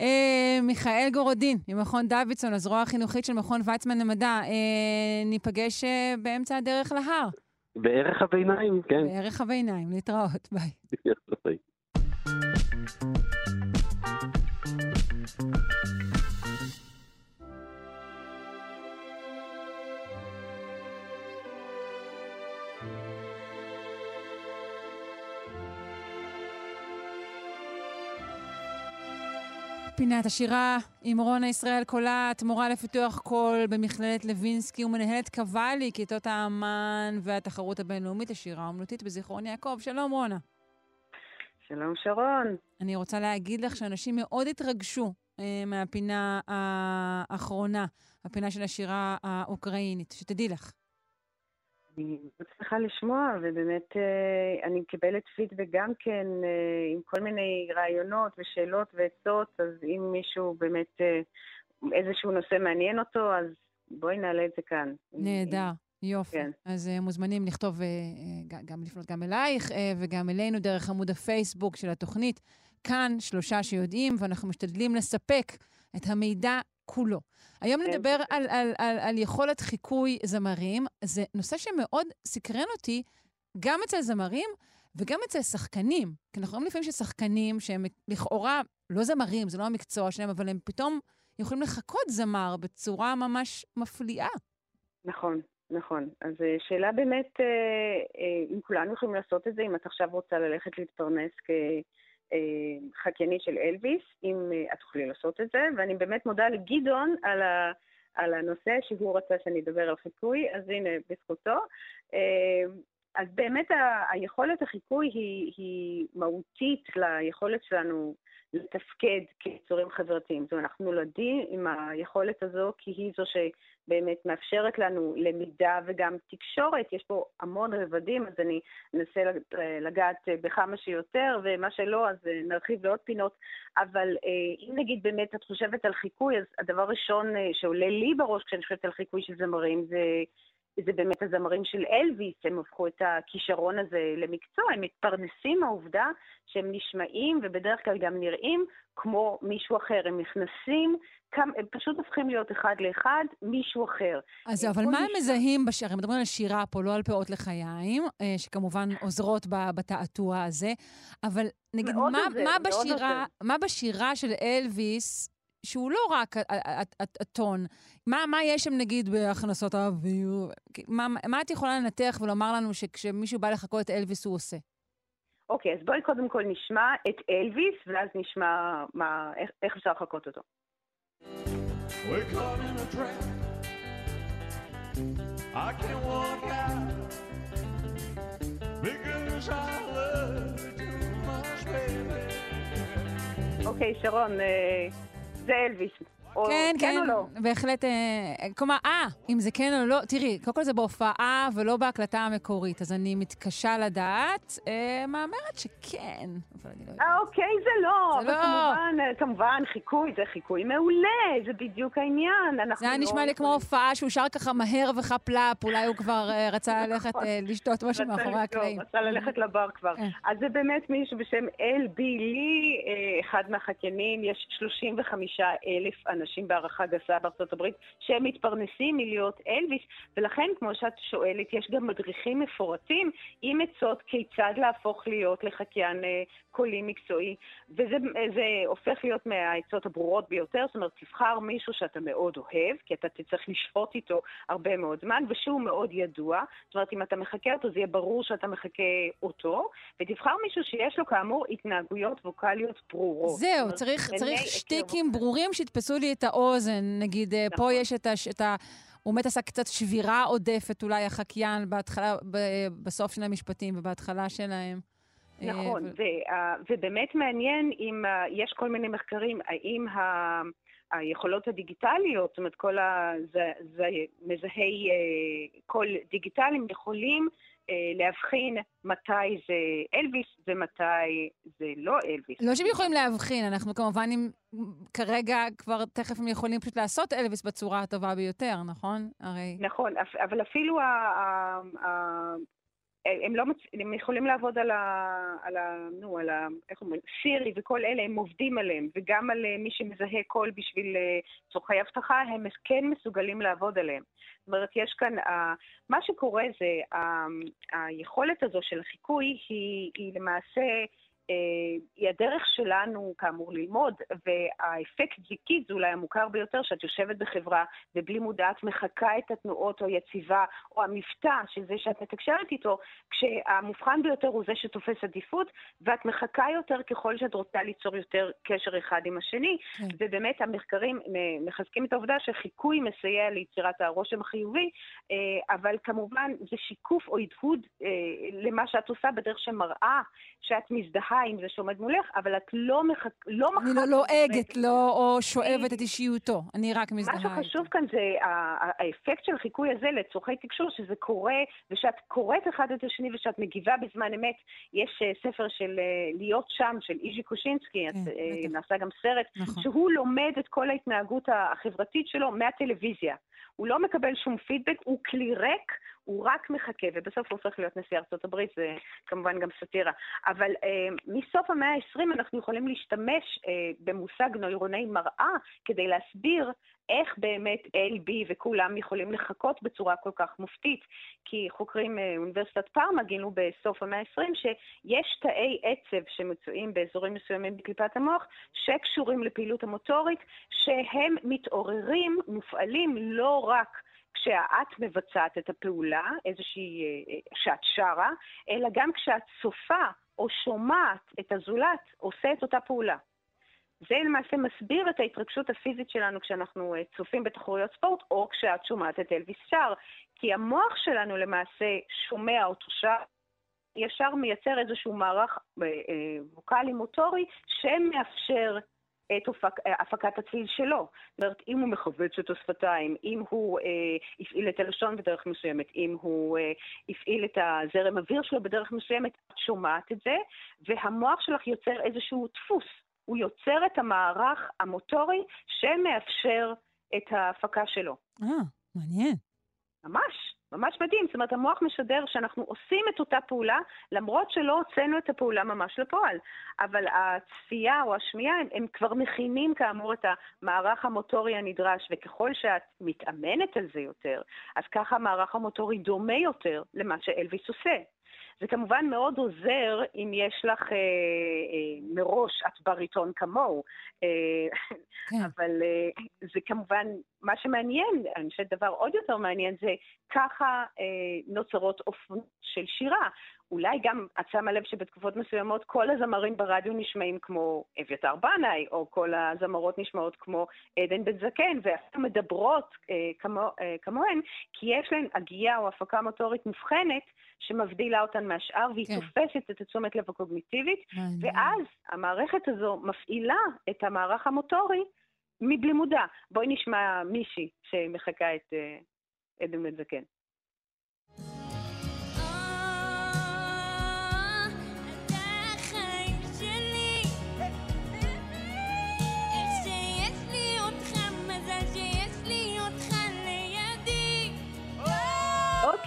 אה, מיכאל גורודין, ממכון דוידסון, הזרוע החינוכית של מכון ויצמן למדע. אה, ניפגש אה, באמצע הדרך להר, בערך הביניים, כן. בערך הביניים. להתראות, ביי. פינת השירה עם רונה ישראל קולט, מורה לפיתוח קול במכללת לוינסקי ומנהלת קוואלי, כיתות האמן והתחרות הבינלאומית לשירה האומנותית בזיכרון יעקב. שלום רונה. שלום שרון. אני רוצה להגיד לך שאנשים מאוד התרגשו אה, מהפינה האחרונה, הפינה של השירה האוקראינית, שתדעי לך. אני צריכה לשמוע, ובאמת אה, אני מקבלת פידבק גם כן אה, עם כל מיני רעיונות ושאלות ועצות, אז אם מישהו באמת, אה, איזשהו נושא מעניין אותו, אז בואי נעלה את זה כאן. נהדר. יופי. כן. אז uh, מוזמנים לכתוב, uh, גם לפנות גם אלייך uh, וגם אלינו דרך עמוד הפייסבוק של התוכנית. כאן שלושה שיודעים, ואנחנו משתדלים לספק את המידע כולו. היום נדבר על, על, על, על יכולת חיקוי זמרים. זה נושא שמאוד סקרן אותי, גם אצל זמרים וגם אצל שחקנים. כי אנחנו רואים לפעמים ששחקנים שהם לכאורה לא זמרים, זה לא המקצוע שלהם, אבל הם פתאום יכולים לחכות זמר בצורה ממש מפליאה. נכון, נכון. אז אה, שאלה באמת, אה, אה, אם כולנו יכולים לעשות את זה, אם את עכשיו רוצה ללכת להתפרנס כ... אה, חקיינית של אלוויס, אם את תוכלי לעשות את זה, ואני באמת מודה לגדעון על, ה, על הנושא שהוא רצה שאני אדבר על חיקוי, אז הנה, בזכותו. אז באמת היכולת החיקוי היא, היא מהותית ליכולת שלנו לתפקד כיצורים חברתיים. זאת אומרת, אנחנו נולדים עם היכולת הזו כי היא זו שבאמת מאפשרת לנו למידה וגם תקשורת. יש פה המון רבדים, אז אני אנסה לגעת בכמה שיותר, ומה שלא, אז נרחיב לעוד פינות. אבל אה, אם נגיד באמת את חושבת על חיקוי, אז הדבר הראשון אה, שעולה לי בראש כשאני חושבת על חיקוי של זמרים זה... זה באמת הזמרים של אלוויס, הם הפכו את הכישרון הזה למקצוע, הם מתפרנסים מהעובדה שהם נשמעים ובדרך כלל גם נראים כמו מישהו אחר. הם נכנסים, הם פשוט הופכים להיות אחד לאחד מישהו אחר. אז אבל מה הם מזהים בשיר? הם מדברים על שירה פה, לא על פאות לחיים, אה, שכמובן עוזרות בתעתוע הזה, אבל נגיד, מה, מה, בשירה, מה בשירה של אלוויס שהוא לא רק הטון. מה, מה יש שם, נגיד, בהכנסות האוויר? מה, מה את יכולה לנתח ולומר לנו שכשמישהו בא לחכות את אלוויס הוא עושה? אוקיי, אז בואי קודם כל נשמע את אלוויס, ואז נשמע מה, איך, איך אפשר לחכות אותו. I can't walk out because I love you too much, baby. אוקיי, שרון, אה, זה אלוויס. או כן, כן, כן או לא? בהחלט. אה, כלומר, אה, אם זה כן או לא, תראי, קודם כל זה בהופעה ולא בהקלטה המקורית, אז אני מתקשה לדעת. אה, מהמרת שכן, אבל אני לא יודעת. אה, אוקיי, זה לא. זה לא. כמובן, אה, כמובן, חיקוי, זה חיקוי מעולה, זה בדיוק העניין. זה היה נשמע לא לי כמו הופעה שהוא שר ככה מהר וחפלאפ, אולי הוא כבר אה, רצה ללכת נכון. אה, לשתות משהו מאחורי הקלעים. רצה ללכת לבר כבר. כן. אז זה באמת מישהו בשם אל בי לי, אחד מהחקיינים, יש 35 אלף אנשים. אנשים בהערכה גסה בארצות הברית, שהם מתפרנסים מלהיות אלוויס, ולכן, כמו שאת שואלת, יש גם מדריכים מפורטים עם עצות כיצד להפוך להיות לחקיין אה, קולי מקצועי, וזה הופך להיות מהעצות הברורות ביותר, זאת אומרת, תבחר מישהו שאתה מאוד אוהב, כי אתה תצטרך לשפוט איתו הרבה מאוד זמן, ושהוא מאוד ידוע, זאת אומרת, אם אתה מחקה אותו, זה יהיה ברור שאתה מחקה אותו, ותבחר מישהו שיש לו כאמור התנהגויות ווקאליות ברורות. זהו, צריך, צריך שטיקים ברורים שיתפסו לי את האוזן, נגיד, אה, נכון. פה יש את ה... את ה... הוא באמת עשה קצת שבירה עודפת, אולי החקיין, בהתחלה, בסוף של המשפטים ובהתחלה שלהם. אה, נכון, ו... ובאמת מעניין אם יש כל מיני מחקרים, האם ה... היכולות הדיגיטליות, זאת אומרת, כל המזהי אה, קול דיגיטליים יכולים אה, להבחין מתי זה אלוויס ומתי זה לא אלוויס. לא שהם יכולים להבחין, אנחנו כמובן, אם כרגע כבר תכף הם יכולים פשוט לעשות אלוויס בצורה הטובה ביותר, נכון? הרי... נכון, אבל אפילו הם, לא מצ... הם יכולים לעבוד על ה... על ה... נו, על ה... איך אומרים? סירי וכל אלה, הם עובדים עליהם, וגם על אה, מי שמזהה קול בשביל אה, צורכי אבטחה, הם כן מסוגלים לעבוד עליהם. זאת אומרת, יש כאן... מה שקורה זה, היכולת הזו של החיקוי היא, היא למעשה... היא הדרך שלנו, כאמור, ללמוד, והאפקט זיקי זה אולי המוכר ביותר, שאת יושבת בחברה ובלי מודעת מחקה את התנועות או יציבה, או המבטא של זה שאת מתקשרת איתו, כשהמובחן ביותר הוא זה שתופס עדיפות, ואת מחקה יותר ככל שאת רוצה ליצור יותר קשר אחד עם השני, כן. ובאמת המחקרים מחזקים את העובדה שחיקוי מסייע ליצירת הרושם החיובי, אה, אבל כמובן זה שיקוף או הדהוד אה, למה שאת עושה בדרך שמראה שאת מזדהה עם זה שעומד מולך, אבל את לא מחק... לא אני לא לועגת לא, או שואבת את אישיותו, אני רק מזדהה. מה שחשוב כאן זה האפקט של החיקוי הזה לצורכי תקשור, שזה קורה, ושאת קוראת אחד את השני ושאת מגיבה בזמן אמת. יש אה, ספר של להיות שם, של איז'י קושינסקי, כן, נעשה גם סרט, נכון. שהוא לומד את כל ההתנהגות החברתית שלו מהטלוויזיה. הוא לא מקבל שום פידבק, הוא כלי ריק, הוא רק מחכה, ובסוף הוא הופך להיות נשיא ארצות הברית, זה כמובן גם סאטירה. אבל אה, מסוף המאה ה-20 אנחנו יכולים להשתמש אה, במושג נוירוני מראה כדי להסביר איך באמת A, B וכולם יכולים לחכות בצורה כל כך מופתית. כי חוקרים מאוניברסיטת אה, פארמה גילו בסוף המאה ה-20 שיש תאי עצב שמצויים באזורים מסוימים בקליפת המוח, שקשורים לפעילות המוטורית, שהם מתעוררים, מופעלים לא רק כשאת מבצעת את הפעולה, איזושהי, אה, אה, שאת שרה, אלא גם כשאת צופה או שומעת את הזולת עושה את אותה פעולה. זה למעשה מסביר את ההתרגשות הפיזית שלנו כשאנחנו אה, צופים בתחרויות ספורט, או כשאת שומעת את אלוויס שר, כי המוח שלנו למעשה שומע אותו שר, ישר מייצר איזשהו מערך ווקאלי מוטורי שמאפשר את הפקת הצליל שלו. זאת אומרת, אם הוא מכווץ את השפתיים, אם הוא אה, הפעיל את הלשון בדרך מסוימת, אם הוא אה, הפעיל את הזרם אוויר שלו בדרך מסוימת, את שומעת את זה, והמוח שלך יוצר איזשהו דפוס. הוא יוצר את המערך המוטורי שמאפשר את ההפקה שלו. אה, מעניין. ממש. ממש מדהים. זאת אומרת, המוח משדר שאנחנו עושים את אותה פעולה, למרות שלא הוצאנו את הפעולה ממש לפועל. אבל הצפייה או השמיעה, הם, הם כבר מכינים כאמור את המערך המוטורי הנדרש, וככל שאת מתאמנת על זה יותר, אז ככה המערך המוטורי דומה יותר למה שאלוויס עושה. זה כמובן מאוד עוזר אם יש לך אה, אה, מראש את בריטון כמוהו, אה, כן. אבל אה, זה כמובן, מה שמעניין, אני חושבת דבר עוד יותר מעניין זה ככה אה, נוצרות אופנות של שירה. אולי גם את שמה לב שבתקופות מסוימות כל הזמרים ברדיו נשמעים כמו אביתר בנאי, או כל הזמרות נשמעות כמו עדן בן זקן, ואפילו מדברות אה, כמו, אה, כמוהן, כי יש להן הגייה או הפקה מוטורית מובחנת שמבדילה אותן מהשאר, והיא כן. תופסת את התשומת לב הקוגניטיבית, ואז המערכת הזו מפעילה את המערך המוטורי מבלי מודע. בואי נשמע מישהי שמחקה את אה, עדן בן זקן.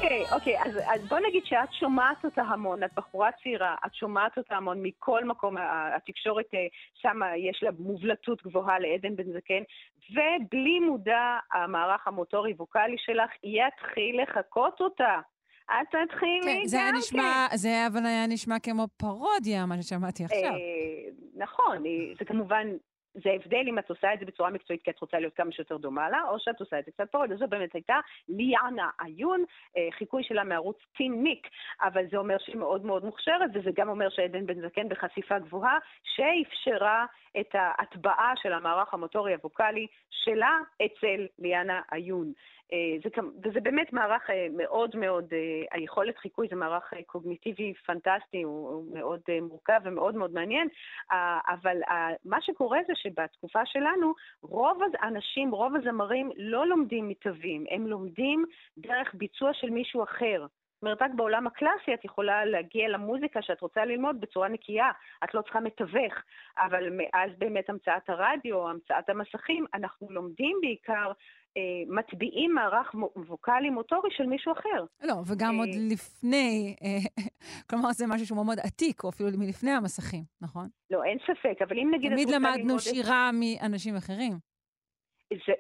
אוקיי, אוקיי, אז, אז בוא נגיד שאת שומעת אותה המון, את בחורה צעירה, את שומעת אותה המון מכל מקום, התקשורת אה, שמה יש לה מובלטות גבוהה לעדן בן זקן, ובלי מודע המערך המוטורי ווקאלי שלך יתחיל לחקות אותה. את תתחילי כן, זה היה נשמע, כן. זה אבל היה נשמע כמו פרודיה, מה ששמעתי עכשיו. אה, נכון, זה כמובן זה ההבדל אם את עושה את זה בצורה מקצועית כי את רוצה להיות כמה שיותר דומה לה, או שאת עושה את זה קצת פרוד. זו באמת הייתה ליאנה עיון, אה, חיקוי שלה מערוץ טים ניק, אבל זה אומר שהיא מאוד מאוד מוכשרת, וזה גם אומר שעדן בן זקן בחשיפה גבוהה, שאפשרה את ההטבעה של המערך המוטורי הווקאלי שלה אצל ליאנה עיון. אה, זה, וזה באמת מערך אה, מאוד מאוד, אה, היכולת חיקוי זה מערך קוגניטיבי פנטסטי, הוא מאוד מורכב ומאוד מאוד מעניין, אבל מה שקורה זה שבתקופה שלנו, רוב האנשים, רוב הזמרים לא לומדים מתווים, הם לומדים דרך ביצוע של מישהו אחר. זאת אומרת, רק בעולם הקלאסי את יכולה להגיע למוזיקה שאת רוצה ללמוד בצורה נקייה, את לא צריכה מתווך, אבל מאז באמת המצאת הרדיו, המצאת המסכים, אנחנו לומדים בעיקר אה, מטביעים מערך ווקאלי מוטורי של מישהו אחר. לא, וגם עוד אה, לפני, אה, כלומר זה משהו שהוא מאוד עתיק, או אפילו מלפני המסכים, נכון? לא, אין ספק, אבל אם נגיד... תמיד למדנו שירה מאנשים אחרים. זה,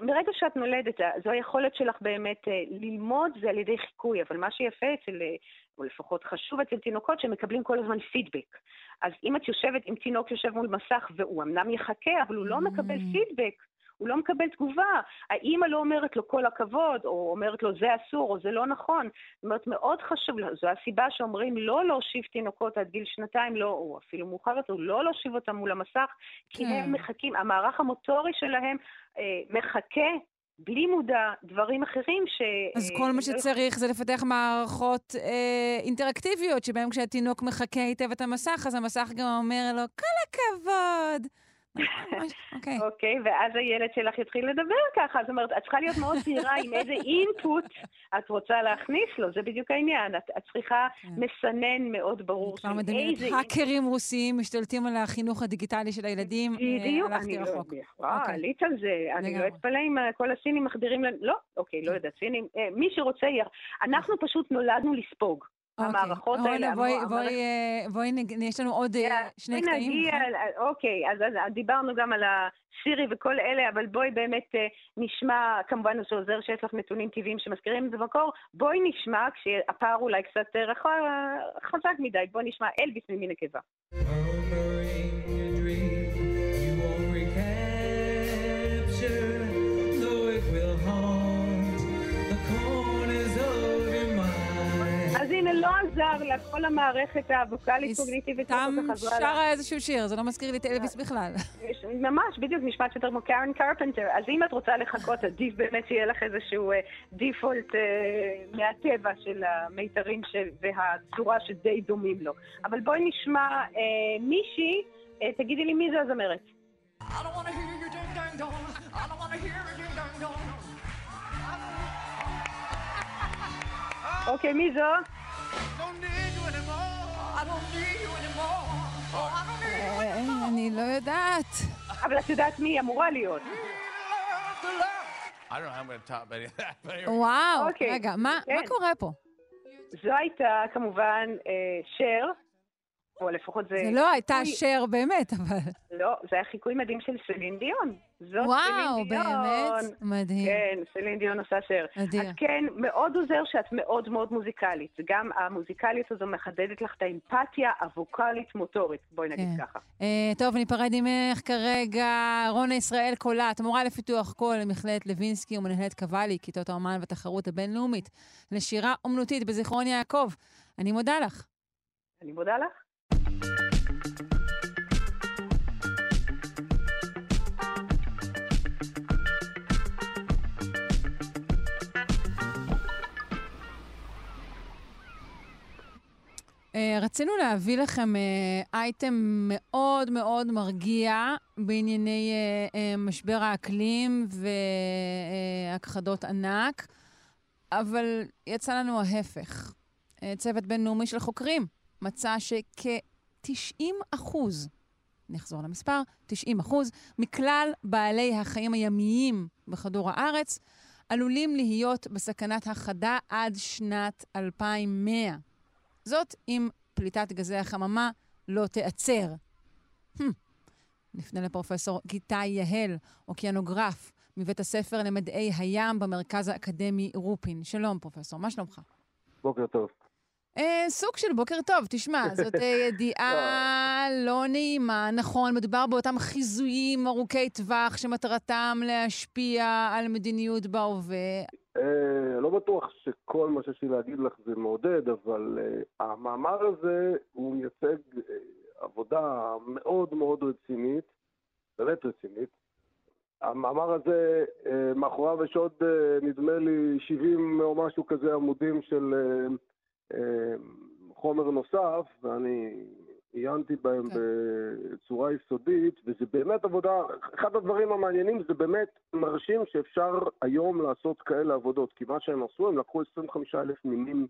מרגע שאת נולדת, זו היכולת שלך באמת אה, ללמוד, זה על ידי חיקוי, אבל מה שיפה אצל, אה, או לפחות חשוב אצל תינוקות, שהם מקבלים כל הזמן פידבק. אז אם את יושבת, אם תינוק יושב מול מסך והוא אמנם יחכה, אבל הוא לא מקבל פידבק, הוא לא מקבל תגובה. האימא לא אומרת לו כל הכבוד, או אומרת לו זה אסור, או זה לא נכון. זאת אומרת, מאוד חשוב, זו הסיבה שאומרים לא להושיב תינוקות עד גיל שנתיים, לא, או אפילו מאוחר יותר, לא להושיב אותם מול המסך, כי כן. הם מחכים, המערך המוטורי שלהם אה, מחכה. בלי מודע, דברים אחרים ש... אז אה, כל מה לא שצריך זה לפתח מערכות אה, אינטראקטיביות, שבהן כשהתינוק מחקה היטב את המסך, אז המסך גם אומר לו, כל הכבוד. אוקיי. אוקיי, ואז הילד שלך יתחיל לדבר ככה, זאת אומרת, את צריכה להיות מאוד זהירה עם איזה אינפוט את רוצה להכניס לו, זה בדיוק העניין. את, את צריכה כן. מסנן מאוד ברור כבר מדמיינת. האקרים רוסיים משתלטים על החינוך הדיגיטלי של הילדים. אה, בדיוק, אני לא... רחוק. וואו, אוקיי. עלית על זה. אני לא. אתפלא אם כל הסינים מחדירים לנו... לא, אוקיי, לא יודעת, סינים. אה, מי שרוצה, אנחנו פשוט נולדנו לספוג. אוקיי. המערכות אורנה, האלה, בואי, המערכת- בואי, אה, בואי, יש לנו עוד אה, שני בואי קטעים. אוקיי, אז, אז דיברנו גם על הסירי וכל אלה, אבל בואי באמת אה, נשמע, כמובן זה עוזר שיש לך נתונים טבעיים שמזכירים את זה במקור, בואי נשמע, כשהפער אולי קצת רחוק- חזק מדי, בואי נשמע אלביס ממין נקבה. עזר לה כל המערכת הווקאלית קוגניטיבית. סתם. שרה איזשהו שיר, זה לא מזכיר לי את אלוויס בכלל. יש- ממש, בדיוק, נשמעת יותר כמו קארן קרפנטר. אז אם את רוצה לחכות, עדיף באמת שיהיה לך איזשהו דיפולט מהטבע של המיתרים והצורה שדי דומים לו. אבל בואי נשמע אה, מישהי, אה, תגידי לי מי זה הזמרת. I don't wanna hear your ding dang dong. I don't wanna hear your ding dang dong. אוקיי, מי זו? Don't need you anymore. I don't need you anymore. Oh, I don't need you אה, אני לא יודעת. אבל את יודעת מי היא אמורה להיות. to love. I don't know how I'm gonna top any of that, but here. וואו, אוקיי, רגע, מה כן. מה קורה פה? זו הייתה כמובן אה, שר, או לפחות זה... זה לא הייתה חיקוי- שר באמת, אבל... לא, זה היה חיקוי מדהים של סלין דיון. זאת וואו, סלין דיון. באמת? מדהים. כן, סלין דיון עושה שיר. אדיר. אז כן, מאוד עוזר שאת מאוד מאוד מוזיקלית. גם המוזיקליות הזו מחדדת לך את האמפתיה הווקאלית-מוטורית. בואי נגיד כן. ככה. אה, טוב, ניפרד ממך כרגע. רונה ישראל קולט, מורה לפיתוח קול למכללת לוינסקי ומנהלת קוואלי, כיתות האומן והתחרות הבינלאומית, לשירה אומנותית בזיכרון יעקב. אני מודה לך. אני מודה לך. רצינו להביא לכם אה, אייטם מאוד מאוד מרגיע בענייני אה, אה, משבר האקלים והכחדות ענק, אבל יצא לנו ההפך. אה, צוות בינלאומי של חוקרים מצא שכ-90 אחוז, נחזור למספר, 90 אחוז, מכלל בעלי החיים הימיים בכדור הארץ עלולים להיות בסכנת הכחדה עד שנת 2100. זאת אם פליטת גזי החממה לא תיעצר. Hmm. נפנה לפרופסור גיתי יהל, אוקיינוגרף, מבית הספר למדעי הים במרכז האקדמי רופין. שלום, פרופסור, מה שלומך? בוקר טוב. אה, סוג של בוקר טוב, תשמע, זאת אה, ידיעה לא נעימה. נכון, מדובר באותם חיזויים ארוכי טווח שמטרתם להשפיע על מדיניות בהווה. אה, לא בטוח שכל מה שיש לי להגיד לך זה מעודד, אבל אה, המאמר הזה הוא מייצג אה, עבודה מאוד מאוד רצינית, באמת רצינית. המאמר הזה, מאחוריו יש עוד, נדמה לי, 70 או משהו כזה עמודים של חומר נוסף, ואני עיינתי בהם כן. בצורה יסודית, וזה באמת עבודה, אחד הדברים המעניינים זה באמת מרשים שאפשר היום לעשות כאלה עבודות, כי מה שהם עשו, הם לקחו 25 אלף מינים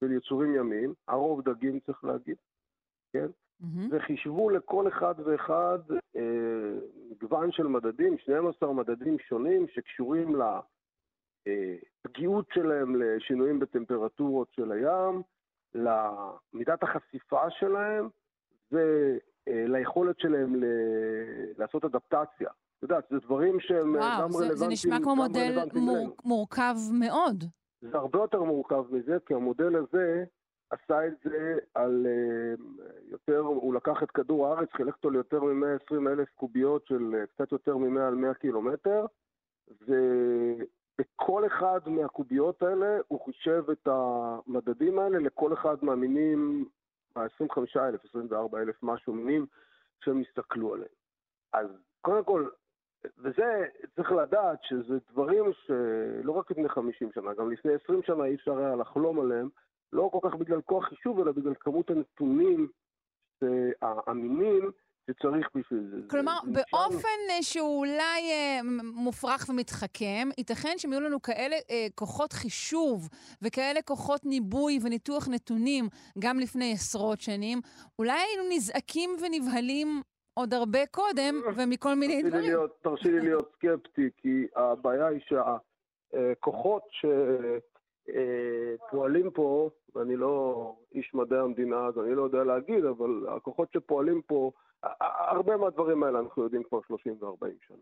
של יצורים ימיים, הרוב דגים צריך להגיד, כן? מהמם. וחישבו לכל אחד ואחד אה, מגוון של מדדים, 12 מדדים שונים שקשורים לפגיעות שלהם לשינויים בטמפרטורות של הים, למידת החשיפה שלהם וליכולת שלהם ל- לעשות אדפטציה את יודעת, זה דברים שהם אה, וואו, גם זה, רלוונטיים, זה נשמע כמו מודל מור. מורכב מאוד. זה הרבה יותר מורכב מזה, כי המודל הזה עשה את זה על אה, יותר, הוא לקח את כדור הארץ, חילק אותו ליותר מ-120 אלף קוביות של אה, קצת יותר מ-100 על 100 קילומטר, ובכל אחד מהקוביות האלה הוא חישב את המדדים האלה לכל אחד מהמינים, ה-25 אלף, 24 אלף משהו מינים שהם הסתכלו עליהם. אז קודם כל, וזה, צריך לדעת שזה דברים שלא רק לפני 50 שנה, גם לפני 20 שנה אי אפשר היה לחלום עליהם, לא כל כך בגלל כוח חישוב, אלא בגלל כמות הנתונים האמינים שצריך בשביל זה. כלומר, זה- נשאר- באופן אה, שהוא אולי אה, מופרך ומתחכם, ייתכן שהם יהיו לנו כאלה אה, כוחות חישוב וכאלה כוחות ניבוי וניתוח נתונים גם לפני עשרות שנים, אולי היינו נזעקים ונבהלים עוד הרבה קודם ומכל מיני דברים. להיות- תרשי לי להיות סקפטי, כי הבעיה היא שהכוחות שפועלים פה, ואני לא איש מדעי המדינה, אז אני לא יודע להגיד, אבל הכוחות שפועלים פה, הרבה מהדברים האלה אנחנו יודעים כבר 30 ו-40 שנה.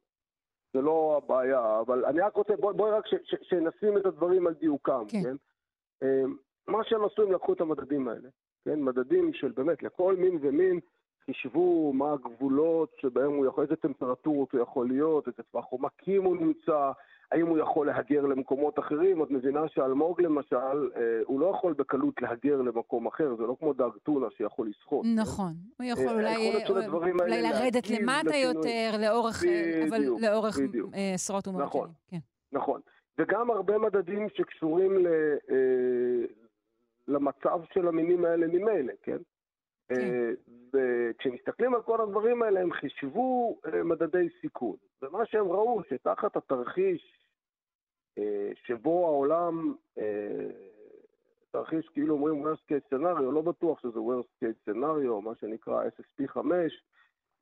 זה לא הבעיה, אבל אני רק רוצה, בואי בוא רק ש- ש- שנשים את הדברים על דיוקם, כן. כן? אה, מה שהם עשו, הם לקחו את המדדים האלה, כן? מדדים של באמת, לכל מין ומין, חישבו מה הגבולות שבהם הוא יכול, איזה טמפרטורות הוא יכול להיות, איזה טווח עומקים הוא נמצא, האם הוא יכול להגר למקומות אחרים. את מבינה שאלמוג למשל, אה, הוא לא יכול בקלות להגר למקום אחר, זה לא כמו דג טונה שיכול לשחות. כן? נכון. הוא יכול אה, אולי, אה, אולי האלה לרדת למטה. יותר, לאורך, אבל לאורך בדיוק. עשרות ומאות נכון. כן. נכון. וגם הרבה מדדים שקשורים ל, למצב של המינים האלה ממילא, כן? אה, וכשמסתכלים על כל הדברים האלה, הם חישבו מדדי סיכון. ומה שהם ראו, שתחת התרחיש שבו העולם, אה, תרחיש כאילו אומרים worst case scenario, לא בטוח שזה worst case scenario, מה שנקרא SSP 5,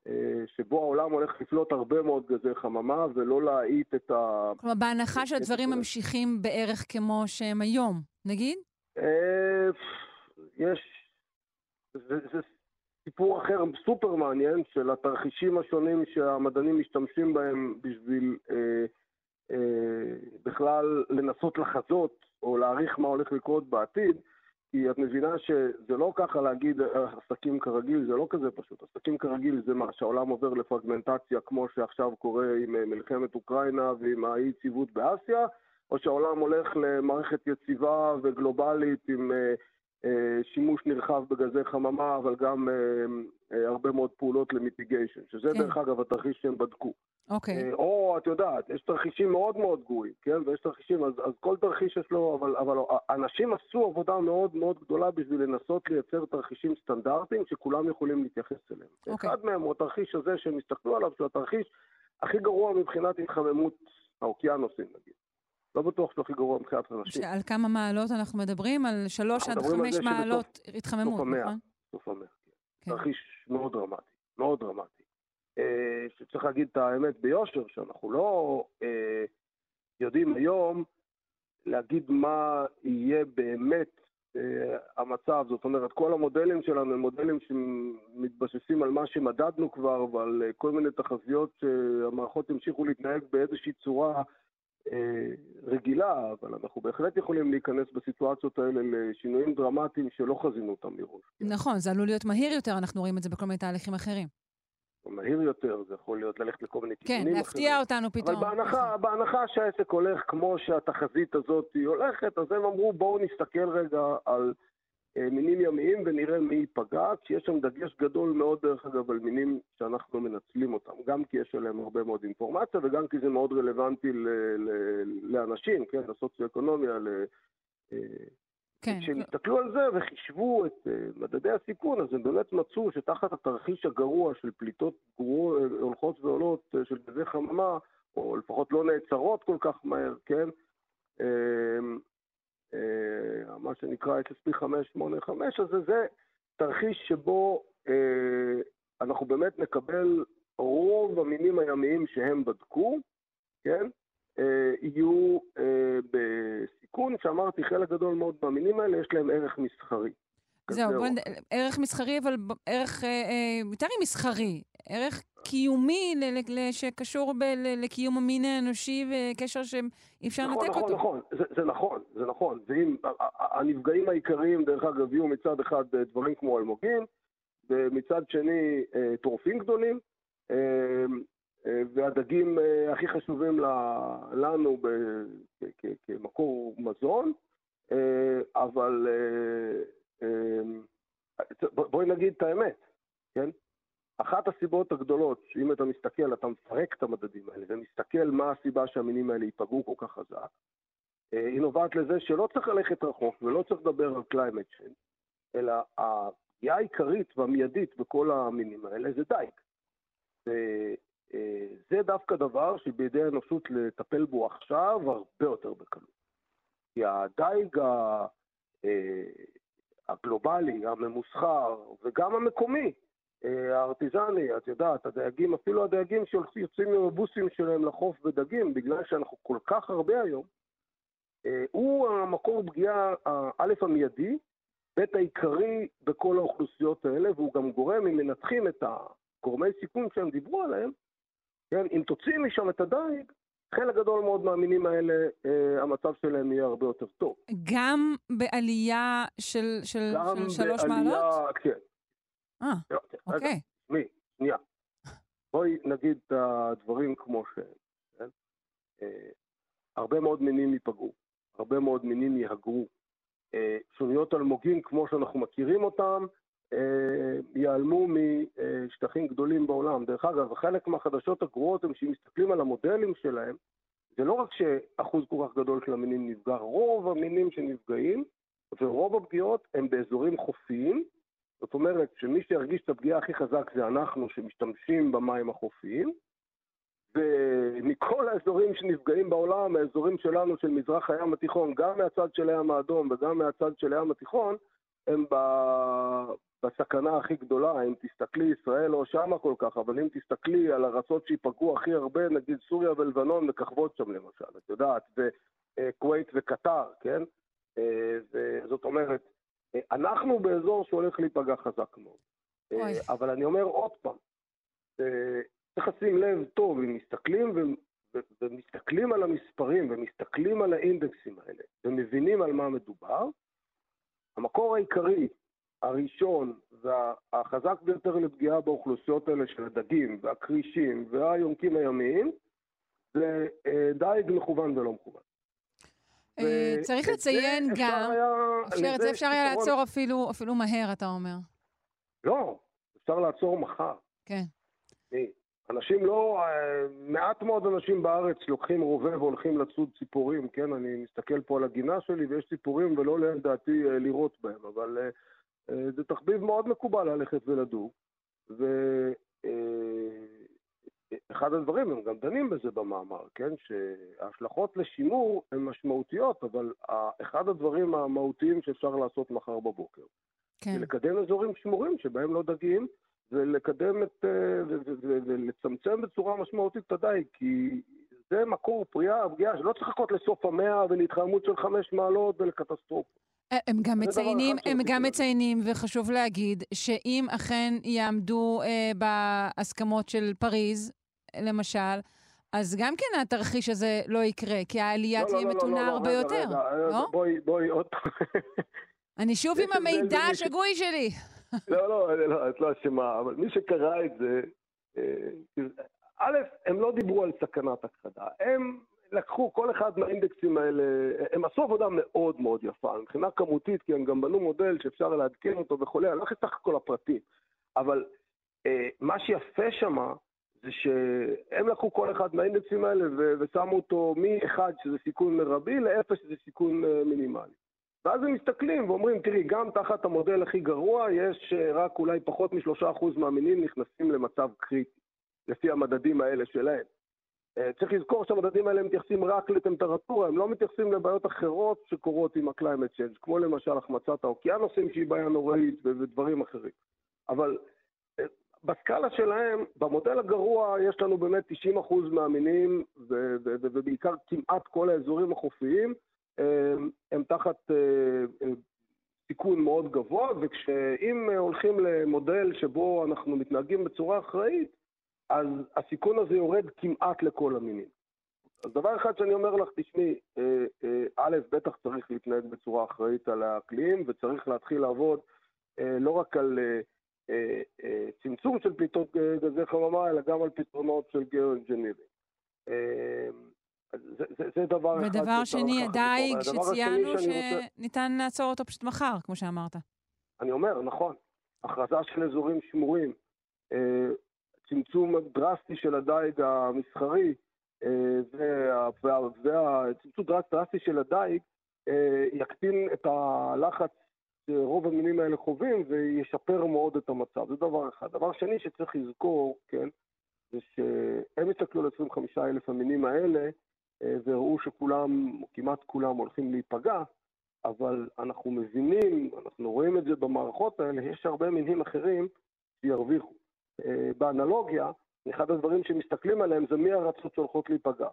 אה, שבו העולם הולך לפלוט הרבה מאוד גזי חממה ולא להאיט את ה... כלומר, בהנחה שהדברים. ממשיכים בערך כמו שהם היום, נגיד? אה, יש, זה, זה סיפור אחר סופר מעניין של התרחישים השונים שהמדענים משתמשים בהם בשביל אה, אה, בכלל לנסות לחזות או להעריך מה הולך לקרות בעתיד, כי את מבינה שזה לא ככה להגיד אה, עסקים כרגיל, זה לא כזה פשוט. עסקים כרגיל זה מה, שהעולם עובר לפרגמנטציה כמו שעכשיו קורה עם אה, מלחמת אוקראינה ועם האי-יציבות באסיה, או שהעולם הולך למערכת יציבה וגלובלית עם אה, שימוש נרחב בגזי חממה, אבל גם אה, אה, הרבה מאוד פעולות למיטיגיישן, שזה כן. דרך אגב התרחיש שהם בדקו. אוקיי. אה, או, את יודעת, יש תרחישים מאוד מאוד גרועים, כן? ויש תרחישים, אז, אז כל תרחיש יש לו, אבל, אבל אנשים עשו עבודה מאוד מאוד גדולה בשביל לנסות לייצר תרחישים סטנדרטיים שכולם יכולים להתייחס אליהם. אוקיי. אחד מהם הוא התרחיש הזה שהם הסתכלו עליו, שהוא התרחיש הכי גרוע מבחינת התחממות האוקיינוסים, נגיד. לא בטוח שהוא הכי גרוע מבחינת אנשים. שעל כמה מעלות אנחנו מדברים? על שלוש עד על חמש מעלות התחממות. נכון? סוף המאה. כן. תרחיש מאוד דרמטי, מאוד דרמטי. אה, שצריך להגיד את האמת ביושר, שאנחנו לא אה, יודעים היום להגיד מה יהיה באמת אה, המצב. זאת אומרת, כל המודלים שלנו הם מודלים שמתבססים על מה שמדדנו כבר ועל כל מיני תחזיות שהמערכות ימשיכו להתנהג באיזושהי צורה רגילה, אבל אנחנו בהחלט יכולים להיכנס בסיטואציות האלה לשינויים דרמטיים שלא חזינו אותם מראש. נכון, זה עלול להיות מהיר יותר, אנחנו רואים את זה בכל מיני תהליכים אחרים. מהיר יותר, זה יכול להיות ללכת לכל מיני כן, כיוונים אחרים. להפתיע אותנו פתאום. אבל בהנחה, בהנחה שהעסק הולך כמו שהתחזית הזאת היא הולכת, אז הם אמרו בואו נסתכל רגע על אה, מינים ימיים ונראה מי ייפגע, כי יש שם דגש גדול מאוד דרך אגב על מינים שאנחנו מנצלים אותם, גם כי יש עליהם הרבה מאוד אינפורמציה וגם כי זה מאוד רלוונטי ל- ל- לאנשים, כן, לסוציו-אקונומיה, ל... אה, כן, כשהם הסתכלו על זה וחישבו את אה, מדדי הסיכון, אז הם באמת מצאו שתחת התרחיש הגרוע של פליטות גרוע, אה, הולכות ועולות אה, של גזי חממה, או לפחות לא נעצרות כל כך מהר, כן? אה, מה שנקרא SSP 585, אז זה, תרחיש שבו אה, אנחנו באמת נקבל רוב המינים הימיים שהם בדקו, כן? אה, יהיו אה, בסיכון, שאמרתי, חלק גדול מאוד מהמינים האלה יש להם ערך מסחרי. זהו, בוא נד... ערך מסחרי, אבל ערך אה, אה, יותר ממסחרי, ערך קיומי ל- ל- שקשור ב- ל- לקיום המין האנושי וקשר שאי אפשר נכון, לנתק נכון, אותו. נכון, זה, זה נכון, זה נכון. ואם הנפגעים העיקריים, דרך אגב, יהיו מצד אחד אה, דברים כמו אלמוגין, ומצד שני אה, טורפים גדולים, אה, והדגים הכי חשובים ל- לנו ב- כ- כ- כמקור מזון, אבל בואי נגיד את האמת, כן? אחת הסיבות הגדולות, שאם אתה מסתכל, אתה מפרק את המדדים האלה ומסתכל מה הסיבה שהמינים האלה ייפגעו כל כך חזק, אה, היא נובעת לזה שלא צריך ללכת רחוק ולא צריך לדבר על climate change, אלא הפגיעה העיקרית והמיידית בכל המינים האלה זה דייג. וזה דווקא דבר שבידי האנושות לטפל בו עכשיו הרבה יותר בקלות. כי הדייג אה, הגלובלי, הממוסחר וגם המקומי, אה, הארטיזני, את יודעת, הדייגים, אפילו הדייגים שיוצאים עם הבוסים שלהם לחוף בדגים, בגלל שאנחנו כל כך הרבה היום, אה, הוא המקור פגיעה, א', המיידי, ב', העיקרי בכל האוכלוסיות האלה, והוא גם גורם, אם מנתחים את הגורמי סיכון שהם דיברו עליהם, כן, אם תוציא משם את הדייג, חלק גדול מאוד מהמינים האלה, אה, המצב שלהם יהיה הרבה יותר טוב. גם בעלייה של, של, גם של שלוש בעלייה- מעלות? כן. אה, לא, רגע, אוקיי. תשמעי, שנייה. בואי נגיד את הדברים כמו שהם. כן? אה, הרבה מאוד מינים ייפגעו, הרבה מאוד מינים יהגרו. אה, שוניות אלמוגים, כמו שאנחנו מכירים אותם, ייעלמו משטחים גדולים בעולם. דרך אגב, חלק מהחדשות הגרועות הם מסתכלים על המודלים שלהם, זה לא רק שאחוז כל כך גדול של המינים נפגע, רוב המינים שנפגעים ורוב הפגיעות הם באזורים חופיים, זאת אומרת שמי שירגיש את הפגיעה הכי חזק זה אנחנו שמשתמשים במים החופיים, ומכל האזורים שנפגעים בעולם, האזורים שלנו של מזרח הים התיכון, גם מהצד של הים האדום וגם מהצד של הים התיכון, הם. בסכנה הכי גדולה, אם תסתכלי, ישראל לא שמה כל כך, אבל אם תסתכלי על ארצות שייפגעו הכי הרבה, נגיד סוריה ולבנון מככבות שם למשל, את יודעת, וכווית וקטר, כן? אה, וזאת אומרת, אה, אנחנו באזור שהולך להיפגע חזק מאוד. אה, אוי. אבל אני אומר עוד פעם, צריך לשים לב טוב, אם מסתכלים ו- ומסתכלים על המספרים ומסתכלים על האינדקסים האלה ומבינים על מה מדובר, המקור העיקרי, הראשון והחזק ביותר לפגיעה באוכלוסיות האלה של הדגים והכרישים והיונקים הימיים, זה אה, דייג מכוון ולא מכוון. אה, צריך לציין גם, אפשר, את זה אפשר היה. לעצור אפילו, אפילו מהר, אתה אומר. לא, אפשר לעצור מחר. כן. אנשים לא, אה, מעט מאוד אנשים בארץ לוקחים רובה והולכים לצוד ציפורים, כן? אני מסתכל פה על הגינה שלי ויש ציפורים ולא לעין דעתי אה, לירות בהם, אבל זה תחביב מאוד מקובל ללכת ולדוג, ואחד הדברים, הם גם דנים בזה במאמר, כן? שההשלכות לשימור הן משמעותיות, אבל אחד הדברים המהותיים שאפשר לעשות מחר בבוקר. כן. ולקדם אזורים שמורים שבהם לא דגים, ולקדם את... אה, ולצמצם בצורה משמעותית את הדייג, כי זה מקור פריאה, הפגיעה, שלא צריך לחכות לסוף המאה ולהתחממות של חמש מעלות ולקטסטרופה. אה, הם גם מציינים, הם גם. מציינים, וחשוב להגיד, שאם אכן יעמדו אה, בהסכמות של פריז, למשל, אז גם כן התרחיש הזה לא יקרה, כי העלייה לא, תהיה לא, מתונה לא, לא, הרבה יותר, רגע, לא? בואי, בואי עוד פעם. אני שוב עם המידע השגוי שלי. לא, לא, לא, את לא אשמה, אבל מי שקרא את זה, אה, א', הם לא דיברו על סכנת הכחדה, הם לקחו כל אחד מהאינדקסים האלה, הם עשו עבודה מאוד מאוד יפה, מבחינה כמותית, כי הם גם בנו מודל שאפשר לעדכן אותו וכולי, אני לא נכנס לך כל הפרטים, אבל אה, מה שיפה שמה, זה שהם לקחו כל אחד מהאינדקסים האלה ו- ושמו אותו מ-1 שזה סיכון מרבי ל-0 שזה סיכון אה, מינימלי. ואז הם מסתכלים ואומרים, תראי, גם תחת המודל הכי גרוע, יש אה, רק אולי פחות משלושה אחוז מהמינים נכנסים למצב קריטי, לפי המדדים האלה שלהם. אה, צריך לזכור שהמדדים האלה מתייחסים רק לטמפרטורה, הם לא מתייחסים לבעיות אחרות שקורות עם ה-climate change, כמו למשל החמצת האוקיינוסים שהיא בעיה נוראית ודברים אחרים. אבל אה, בסקאלה שלהם, במודל הגרוע יש לנו באמת 90% מהמינים, ובעיקר כמעט כל האזורים החופיים, הם, הם תחת אה, אה, סיכון מאוד גבוה, וכשאם אה, הולכים למודל שבו אנחנו מתנהגים בצורה אחראית, אז הסיכון הזה יורד כמעט לכל המינים. אז דבר אחד שאני אומר לך, תשמעי, אה, אה, א', בטח צריך להתנהג בצורה אחראית על האקלים, וצריך להתחיל לעבוד אה, לא רק על צמצום של פליטות גזי חממה, אלא גם על פתרונות של geo-engineering. אז זה, זה, זה דבר אחד ודבר שני. הדייג שציינו שאני רוצה- שניתן לעצור אותו פשוט מחר, כמו שאמרת. אני אומר, נכון. הכרזה של אזורים שמורים, צמצום דרסטי של הדייג המסחרי, אה, וה- וה- והצמצום דרסטי דרסטי של הדייג אה, יקטין את הלחץ שרוב המינים האלה חווים וישפר מאוד את המצב. זה דבר אחד. דבר שני שצריך לזכור, כן, זה שהם הסתכלו על 25 אלף המינים האלה אה, והראו שכולם, כמעט כולם, הולכים להיפגע, אבל אנחנו מבינים, אנחנו רואים את זה במערכות האלה, יש הרבה מינים אחרים שירוויחו. אה, באנלוגיה, אחד הדברים שמסתכלים עליהם זה מי הארצות שהולכות להיפגע.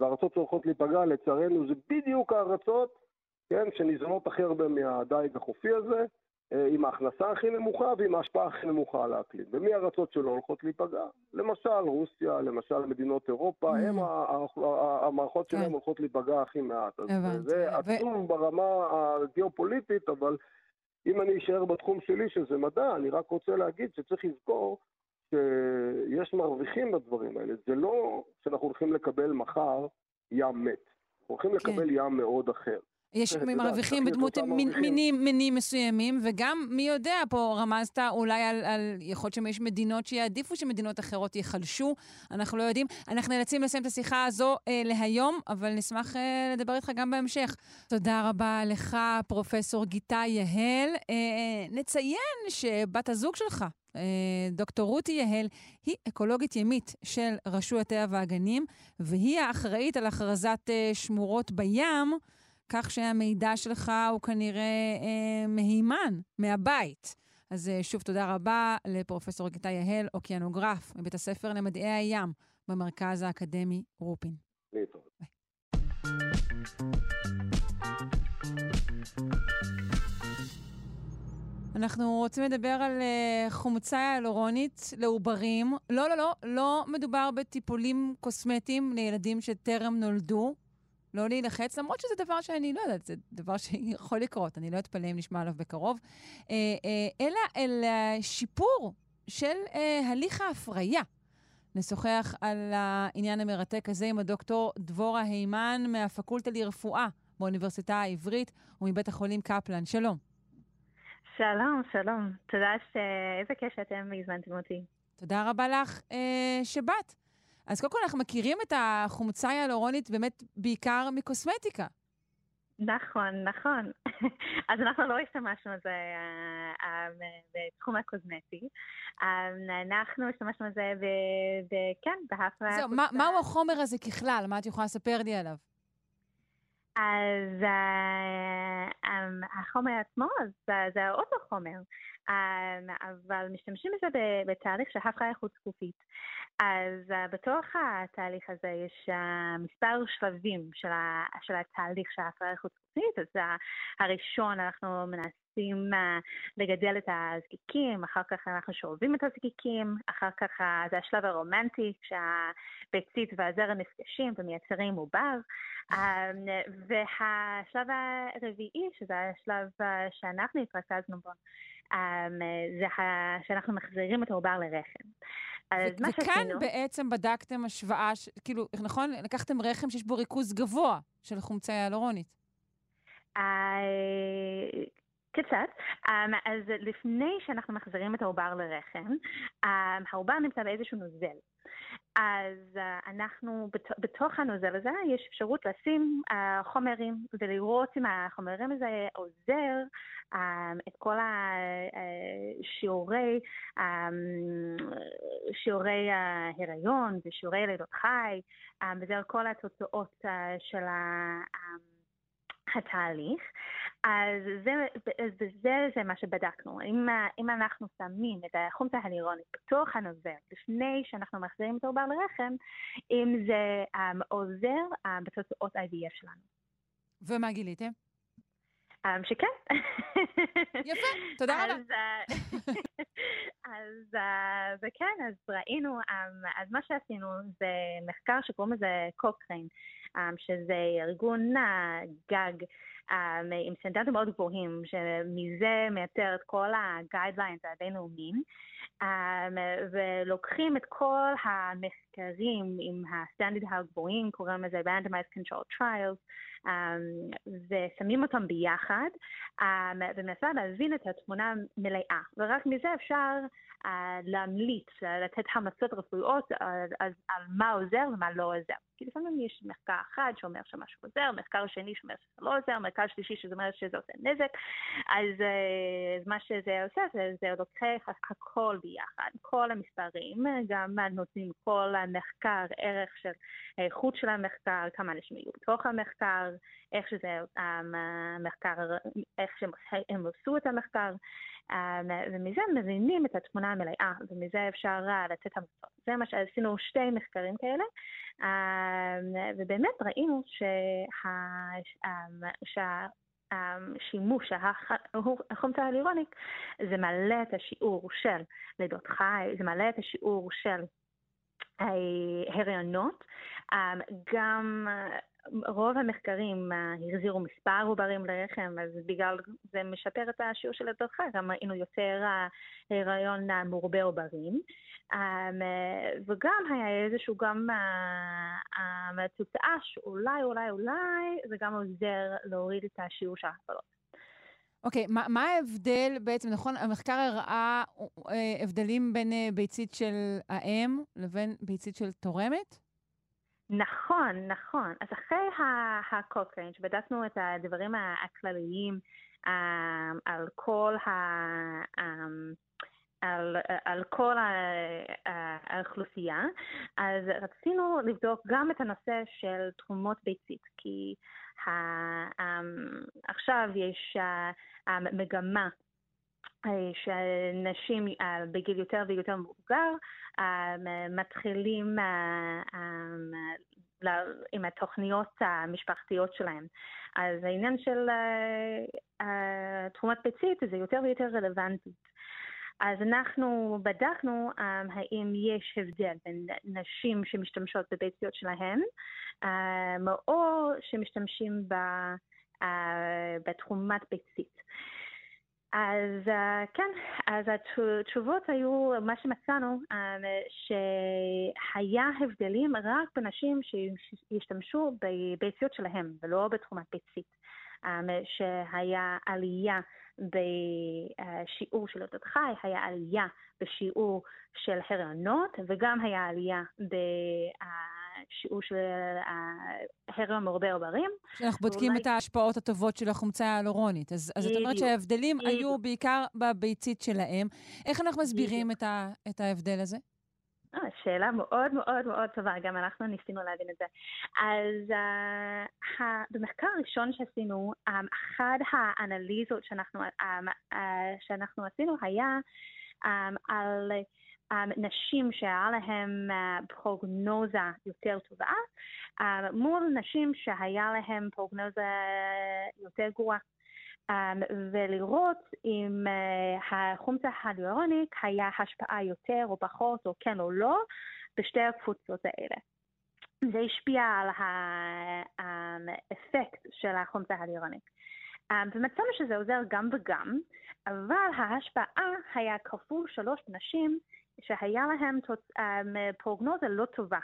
והארצות שהולכות להיפגע, לצערנו, זה בדיוק הארצות, כן, שניזונות הכי הרבה מהדייג החופי הזה, אה, עם ההכנסה הכי נמוכה ועם ההשפעה הכי נמוכה על האקלים. ומי הארצות שלא הולכות להיפגע? למשל רוסיה, למשל מדינות אירופה, Mm. הם ה- המערכות שלהם כן. הולכות להיפגע הכי מעט. אז הבנתי. זה עצוב ברמה הגיאופוליטית, אבל אם אני אשאר בתחום שלי, שזה מדע, אני רק רוצה להגיד שצריך לזכור שיש מרוויחים בדברים האלה. זה לא שאנחנו הולכים לקבל מחר ים מת. אנחנו הולכים לקבל ים מאוד אחר. יש מרוויחים בדמות. מינים, מינים מסוימים, וגם, מי יודע, פה רמזת אולי על, על יכול להיות שיש מדינות שיעדיפו שמדינות אחרות ייחלשו, אנחנו לא יודעים. אנחנו נאלצים לסיים את השיחה הזו אה, להיום, אבל נשמח אה, לדבר איתך גם בהמשך. תודה רבה לך, פרופסור גיטה יהל. אה, נציין שבת הזוג שלך, אה, דוקטור רותי יהל, היא אקולוגית ימית של רשות הטבע והגנים, והיא האחראית על הכרזת אה, שמורות בים. כך שהמידע שלך הוא כנראה אה, מהימן, מהבית. אז אה, שוב, תודה רבה לפרופסור גיטה יהל, אוקיינוגרף, מבית הספר למדעי הים במרכז האקדמי רופין. להתראות. אנחנו רוצים לדבר על uh, חומצה היאלורונית לעוברים. לא, לא, לא, לא מדובר בטיפולים קוסמטיים לילדים שטרם נולדו. לא להילחץ, למרות שזה דבר שאני לא יודעת, זה דבר שיכול לקרות, אני לא אתפלא אם נשמע עליו בקרוב, אה, אה, אלא אל שיפור של אה, הליך ההפריה. נשוחח על העניין המרתק הזה עם הדוקטור דבורה הימן מהפקולטה לרפואה באוניברסיטה העברית ומבית החולים קפלן. שלום. שלום, שלום. תודה ש... איזה כיף שאתם הזמנתם אותי. תודה רבה לך אה, שבאת. אז קודם כל אנחנו מכירים את החומצה היאלורונית באמת בעיקר מקוסמטיקה. נכון, נכון. אז אנחנו לא השתמשנו בזה אה, אה, בתחום הקוסמטי. אה, אנחנו השתמשנו בזה. כן, בהפרעה. זהו, מה, מהו החומר הזה ככלל? מה את יכולה לספר לי עליו? אז uh, um, החומר עצמו, uh, זה אותו חומר, אבל משתמשים בזה בתהליך של הפריה חוץ גופית. אז uh, בתוך התהליך הזה יש uh, מספר שלבים של, של התהליך של ההפריה חוץ גופית. אז הראשון אנחנו מנסים לגדל את הזקיקים, אחר כך אנחנו שואבים את הזקיקים, אחר כך זה השלב הרומנטי, כשהביצית והזרע נפגשים ומייצרים עובר. Um, והשלב הרביעי, שזה השלב שאנחנו התרכזנו בו, זה ה- שאנחנו מחזירים את העובר לרחם. ו- וכאן שעשינו- בעצם בדקתם השוואה, ש... כאילו, נכון? לקחתם רחם שיש בו ריכוז גבוה של חומצה היאלורונית. אה, קצת. Um, אז לפני שאנחנו מחזירים את העובר לרחם, um, העובר נמצא באיזשהו נוזל. אז uh, אנחנו, בת, בתוך הנוזל הזה יש אפשרות לשים uh, חומרים ולראות אם החומרים הזה עוזר um, את כל השיעורי, um, שיעורי ההיריון ושיעורי לידות חי, um, וזה כל התוצאות uh, של ה... Um, התהליך. אז זה, זה, זה מה שבדקנו. אם, אם אנחנו שמים את החומצה הלירונית בתוך הנוזל לפני שאנחנו מחזירים את העובר לרחם, אם זה um, עוזר um, בתוצאות IVF שלנו. ומה גיליתם? Um, שכן. יפה, תודה רבה. אז, אה, אז, אה, וכן, אז ראינו, אמ, אז מה שעשינו זה מחקר שקוראים לזה קוקריין, אמ, שזה ארגון גג אמ, עם סטנדרטים מאוד גבוהים, שמזה מייצר את כל ה-guidelines הבינלאומיים, אמ, ולוקחים את כל המחקרים עם הסטנדרטים הגבוהים, קוראים לזה randomized control trials, אמ, ושמים אותם ביחד, אמ, ומנסה להבין את התמונה המלאה, ורק מזה אפשר להמליץ, אה, לתת המלצות רפואיות אה, על, על מה עוזר ומה לא עוזר. כי לפעמים יש מחקר אחד שאומר שמשהו עוזר, מחקר שני שאומר שזה לא עוזר, מחקר שלישי שאומר שזה עושה נזק, אז אה, מה שזה עושה זה, זה לוקח הכל ביחד, כל המספרים, גם נותנים כל המחקר, ערך של האיכות של המחקר, כמה אנשים יהיו בתוך המחקר, איך שזה המחקר, איך שהם עשו את המחקר, אה, ומזה מבינים את התמונה המלאה, ומזה אפשר אה, לתת המלצות. זה מה שעשינו שתי מחקרים כאלה, אה, ובאמת ראינו שה... השימוש, החומצה ההיאלורוניק, זה מעלה את השיעור של לידות חי, זה מעלה את השיעור של הריונות, גם רוב המחקרים אה, החזירו מספר עוברים לרחם, אז בגלל זה משפר את השיעור של הדרכה, גם ראינו יותר הריון אה, מורבה עוברים. אה, וגם היה איזשהו גם תוצאה שאולי, אולי, אולי, זה גם עוזר להוריד את השיעור של ההפלות. אוקיי, okay, מה, מה ההבדל בעצם, נכון? המחקר הראה אה, הבדלים בין ביצית של האם לבין ביצית של תורמת? נכון, נכון. אז אחרי הקוקריין, שבדקנו את הדברים הכלליים um, על כל ה... Um, על, על כל האוכלוסייה, אז רצינו לבדוק גם את הנושא של תרומות ביצית, כי ה, um, עכשיו יש מגמה שנשים uh, בגיל יותר ויותר מבוגר מתחילים עם התוכניות המשפחתיות שלהם. אז העניין של תרומת ביצית זה יותר ויותר רלוונטי. אז אנחנו בדקנו um, האם יש הבדל בין נשים שמשתמשות בביציות שלהן um, או שמשתמשים ב, uh, בתרומת ביצית. אז uh, כן, אז התשובות היו, מה שמצאנו, um, שהיה הבדלים רק בנשים שהשתמשו בביציות שלהם ולא בתחומת ביצית. Um, שהיה עלייה בשיעור של אותות חי, היה עלייה בשיעור של הריונות וגם היה עלייה בשיעור של הריון מרובה עוברים. אנחנו בודקים ואולי... את ההשפעות הטובות של החומצה ההיאלורונית. אז, אז את אומרת שההבדלים היו בעיקר בביצית שלהם. איך אנחנו מסבירים את, ה, את ההבדל הזה? אה, שאלה מאוד מאוד מאוד טובה, גם אנחנו ניסינו להבין את זה. אז uh, במחקר הראשון שעשינו, um, אחת האנליזות שאנחנו, um, uh, שאנחנו עשינו היה um, על um, נשים שהיה להן uh, פרוגנוזה יותר טובה, um, מול נשים שהיה להן פרוגנוזה יותר גרועה. ולראות אם החומצה ההיאלורונית היה השפעה יותר או פחות או כן או לא בשתי הקבוצות האלה. זה השפיע על האפקט של החומצה ההיאלורונית. Um, ומצאנו שזה עוזר גם וגם, אבל ההשפעה היה כפול שלוש נשים שהיה להם תוצ... um, פרוגנוזה לא טובה.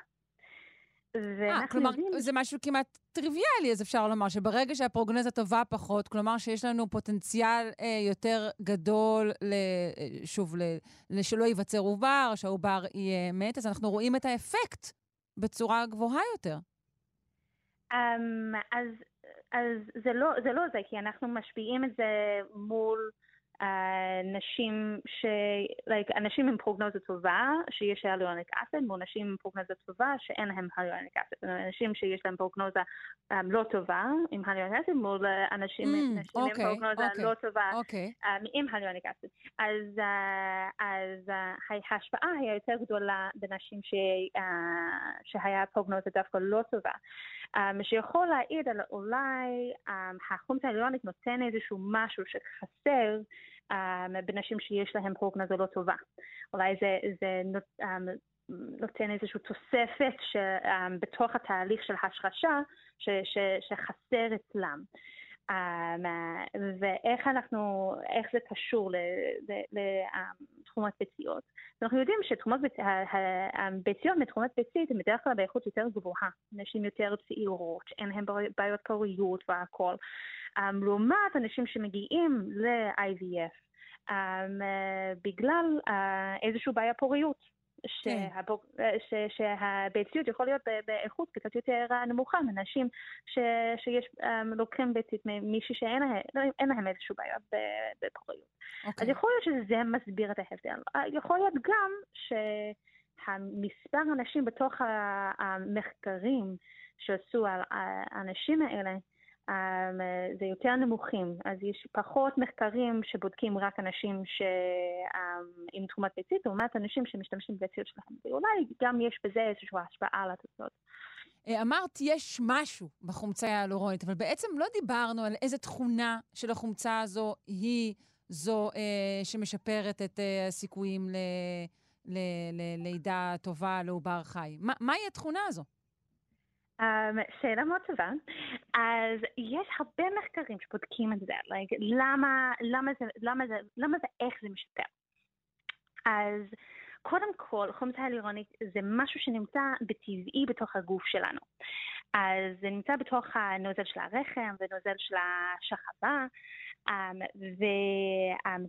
אה, כלומר, יודעים... זה משהו כמעט טריוויאלי, אז אפשר לומר שברגע שהפרוגנוזה טובה פחות, כלומר שיש לנו פוטנציאל אה, יותר גדול, ל, אה, שוב, ל, שלא ייווצר עובר, שהעובר יהיה מת, אז אנחנו רואים את האפקט בצורה גבוהה יותר. Um, אז, אז זה, לא, זה לא זה, כי אנחנו משפיעים את זה מול... נשים ש... like, אנשים עם פרוגנוזה טובה, שיש הליוניק אסיד, מול נשים עם פרוגנוזה טובה שאין להם הליוניק אסיד. אנשים שיש להם פרוגנוזה um, לא טובה עם הליוניק אסיד, מול אנשים, mm, okay, עם אוקיי, פרוגנוזה okay, לא טובה okay. אוקיי. um, עם הליוניק אסיד. אז, uh, אז uh, ההשפעה היה יותר גדולה בנשים ש... uh, שהיה פרוגנוזה דווקא לא טובה. um, שיכול להעיד על אולי um, החומצה ההיאלורונית נותן איזשהו משהו שחסר בנשים שיש להן פרוגנוזה לא טובה. אולי זה, זה um, נותן איזושהי תוספת ש, um, בתוך התהליך של השרשה ש, ש, שחסר אצלם. ואיך אנחנו, איך זה קשור לתחומות ביציות. אנחנו יודעים שתחומות ביציות מתחומות ביצית הן בדרך כלל באיכות יותר גבוהה. נשים יותר צעירות, אין להן בעיות פוריות והכל. Um, לעומת אנשים שמגיעים ל-IVF uh, בגלל uh, איזושהי בעיה פוריות. שהבוק... ש... שהביציות יכול להיות באיכות קצת יותר נמוכה מנשים ש... שיש um, לוקחים ביצית ממישהי שאין להם, להם איזושהי בעיה בפוריות. Okay. אז יכול להיות שזה מסביר את ההבדל. יכול להיות גם שהמספר האנשים בתוך המחקרים שעשו על האנשים האלה זה יותר נמוכים, אז יש פחות מחקרים שבודקים רק אנשים ש... um, עם תחומת ביצית, לעומת אנשים שמשתמשים בביציות שלהם, ואולי גם יש בזה איזושהי השפעה על התוצאות. אמרת, יש משהו בחומצה ההיאלורונית, אבל בעצם לא דיברנו על איזה תכונה של החומצה הזו היא זו אה, שמשפרת את אה, הסיכויים ללידה טובה לעובר חי. מה, מהי התכונה הזו? Um, שאלה מאוד טובה. אז יש הרבה מחקרים שבודקים את זה, like, למה, למה, זה, למה, זה, למה זה, איך זה משפר. אז קודם כל, חומצה היאלורונית זה משהו שנמצא בטבעי בתוך הגוף שלנו. אז זה נמצא בתוך הנוזל של הרחם ונוזל של השחבה, um,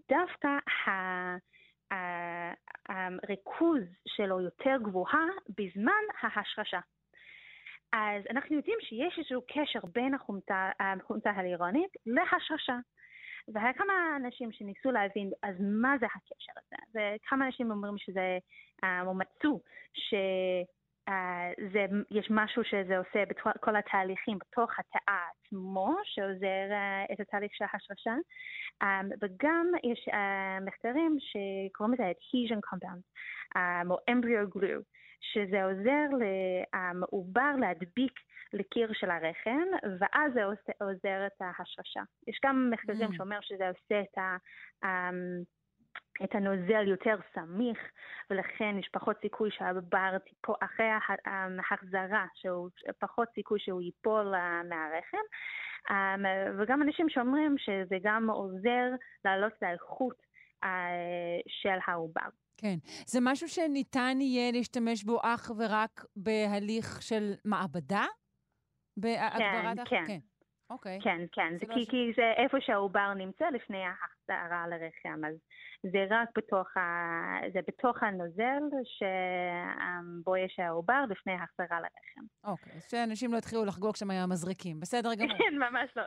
ודווקא הריכוז שלו יותר גבוהה בזמן ההשרשה. אז אנחנו יודעים שיש איזשהו קשר בין החומצה, החומצה ההלירונית להשרשה. והיה כמה אנשים שניסו להבין, אז מה זה הקשר הזה? וכמה אנשים אומרים שזה, או מצאו, שיש משהו שזה עושה בכל התהליכים בתוך התא עצמו, שעוזר uh, את התהליך של ההשרשה, וגם יש מחקרים שקוראים לזה adhesion compounds, um, או embryo glue. שזה עוזר לעובר להדביק לקיר של הרחם, ואז זה עוזר את ההשרשה. יש גם מחקרים mm. שאומר שזה עושה את ה... אמ, את הנוזל יותר סמיך, ולכן יש פחות סיכוי תיפול, אחרי ההחזרה, שהוא פחות סיכוי שהוא ייפול מהרחם. אמ, וגם אנשים שאומרים שזה גם עוזר להעלות את האיכות אה, של העובר. כן. זה משהו שניתן יהיה להשתמש בו אך ורק בהליך של מעבדה? בהגברת... כן, כן. אוקיי. כן, כן. זה, זה כי, ש... כי זה איפה שהעובר נמצא לפני ההחזרה לרחם, אז זה רק בתוך, ה... זה בתוך הנוזל שבו יש העובר לפני ההחזרה לרחם. אוקיי, אז שאנשים לא יתחילו לחגוג שם היה מזריקים. בסדר גמור. כן, ממש לא.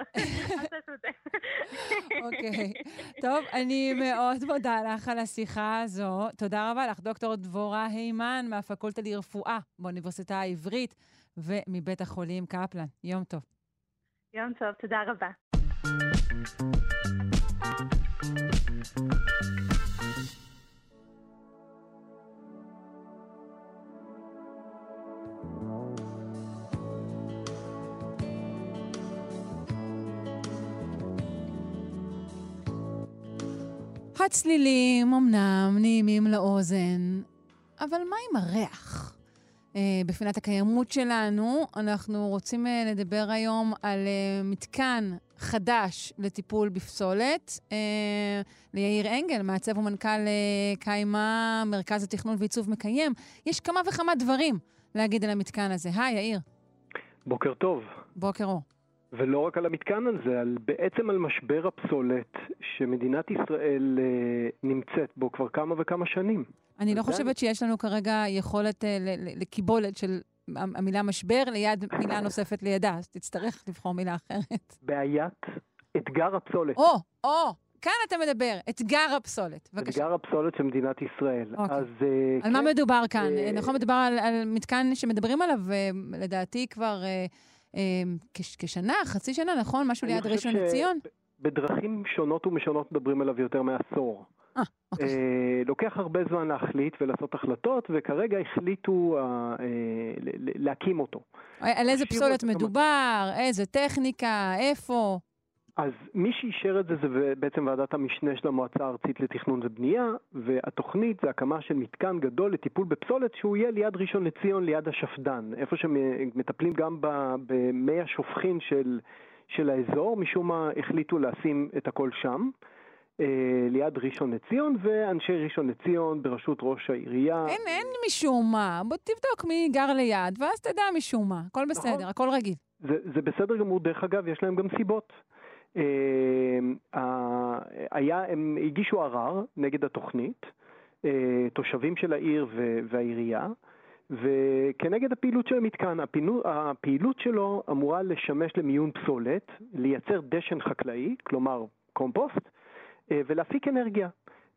אוקיי. טוב, אני מאוד מודה לך על השיחה הזו. תודה רבה לך, דוקטור דבורה הימן מהפקולטה לרפואה באוניברסיטה העברית ומבית החולים קפלן. יום טוב. יום טוב, תודה רבה. הצלילים אמנם נעימים לאוזן, אבל מה עם הריח? אה, בפינת הקיימות שלנו. אנחנו רוצים אה, לדבר היום על אה, מתקן חדש לטיפול בפסולת. ליאיר אנגל, מעצב ומנכ"ל קיימה, מרכז התכנון ועיצוב מקיים. יש כמה וכמה דברים להגיד על המתקן הזה. היי, יאיר. בוקר טוב. בוקר אור. ולא רק על המתקן הזה, על, בעצם על משבר הפסולת שמדינת ישראל אה, נמצאת בו כבר כמה וכמה שנים. אני לא חושבת שיש לנו כרגע יכולת אה, לקיבולת של המילה משבר ליד מילה נוספת לידה, אז תצטרך לבחור מילה אחרת. בעיית אתגר הפסולת. או, או, כאן אתה מדבר, אתגר הפסולת. בבקשה. אתגר הפסולת של מדינת ישראל. אוקיי. אז... אה, על כן, מה מדובר כאן? אה... נכון, מדובר על, על מתקן שמדברים עליו, אה, לדעתי כבר... אה, אמ, כשנה, חצי שנה, נכון? משהו ליד ראשון לציון? בדרכים שונות ומשונות מדברים עליו יותר מעשור. אוקיי. אה, לוקח הרבה זמן להחליט ולעשות החלטות, וכרגע החליטו אה, אה, להקים אותו. על איזה פסולת מדובר, איזה טכניקה, איפה? אז מי שאישר את זה זה בעצם ועדת המשנה של המועצה הארצית לתכנון ובנייה, והתוכנית זה הקמה של מתקן גדול לטיפול בפסולת שהוא יהיה ליד ראשון לציון, ליד השפד"ן, איפה שמטפלים גם במי השופכין של, של האזור, משום מה החליטו לשים את הכל שם. אה, ליד ראשון לציון, ואנשי ראשון לציון בראשות ראש העירייה. אין, אין משום מה. בוא תבדוק מי גר ליד, ואז תדע משום מה. הכל בסדר, נכון. הכל רגיל. זה, זה בסדר גמור, דרך אגב, יש להם גם סיבות. אה, היה, הם הגישו ערר נגד התוכנית, אה, תושבים של העיר ו- והעירייה, וכנגד הפעילות של המתקן. הפינו, הפעילות שלו אמורה לשמש למיון פסולת, לייצר דשן חקלאי, כלומר קומפוסט, ולהפיק אנרגיה.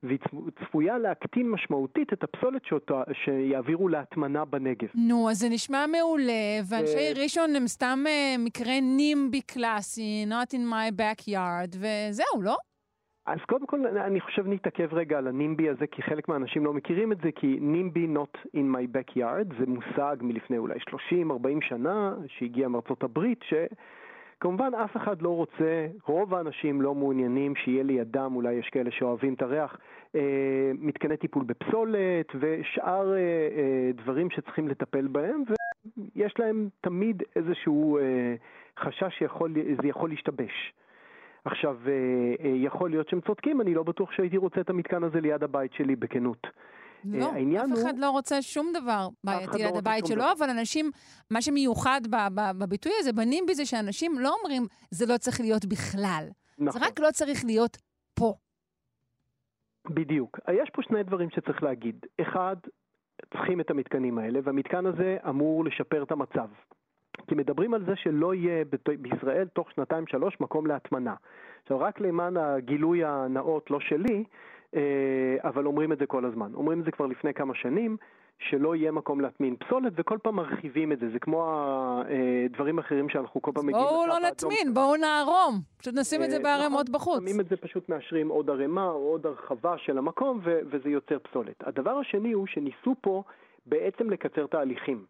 והיא צפו- צפויה להקטין משמעותית את הפסולת שאותה, שיעבירו להטמנה בנגב. נו, אז זה נשמע מעולה, ואנשי אה, ראשון הם סתם אה, מקרה נימבי קלאסי, not in my backyard, וזהו, לא? אז קודם כל אני חושב נתעכב רגע על הנימבי הזה, כי חלק מהאנשים לא מכירים את זה, כי נימבי not in my backyard זה מושג מלפני אולי 30-40 שנה, שהגיע מארצות הברית, שכמובן אף אחד לא רוצה, רוב האנשים לא מעוניינים שיהיה לידם, אולי יש כאלה שאוהבים את הריח, אה, מתקני טיפול בפסולת ושאר אה, אה, דברים שצריכים לטפל בהם, ויש להם תמיד איזשהו אה, חשש שזה יכול להשתבש. עכשיו, אה, אה, יכול להיות שהם צודקים, אני לא בטוח שהייתי רוצה את המתקן הזה ליד הבית שלי, בכנות. לא, העניין אף הוא- אחד לא רוצה שום דבר בעייתי לא ליד רוצה הבית שלו, דבר. אבל אנשים, מה שמיוחד ב- ב- בביטוי הזה, בנימבי, זה שאנשים לא אומרים, זה לא צריך להיות בכלל. נכון. זה רק לא צריך להיות פה. בדיוק. יש פה שני דברים שצריך להגיד. אחד, צריכים את המתקנים האלה, והמתקן הזה אמור לשפר את המצב. כי מדברים על זה שלא יהיה בישראל תוך שנתיים-שלוש מקום להטמנה. עכשיו, רק למען הגילוי הנאות, לא שלי, אה, אבל אומרים את זה כל הזמן. אומרים את זה כבר לפני כמה שנים, שלא יהיה מקום להטמין פסולת, וכל פעם מרחיבים את זה. זה כמו הדברים האחרים שאנחנו כל פעם מגיעים... בואו לא. נטמין, בואו נערום. פשוט נשים את זה אה, בערימות נכון, בחוץ. שמים את זה פשוט מאשרים עוד ערימה או עוד הרחבה של המקום וזה יוצר פסולת. הדבר השני הוא שניסו פה בעצם לקצר תהליכים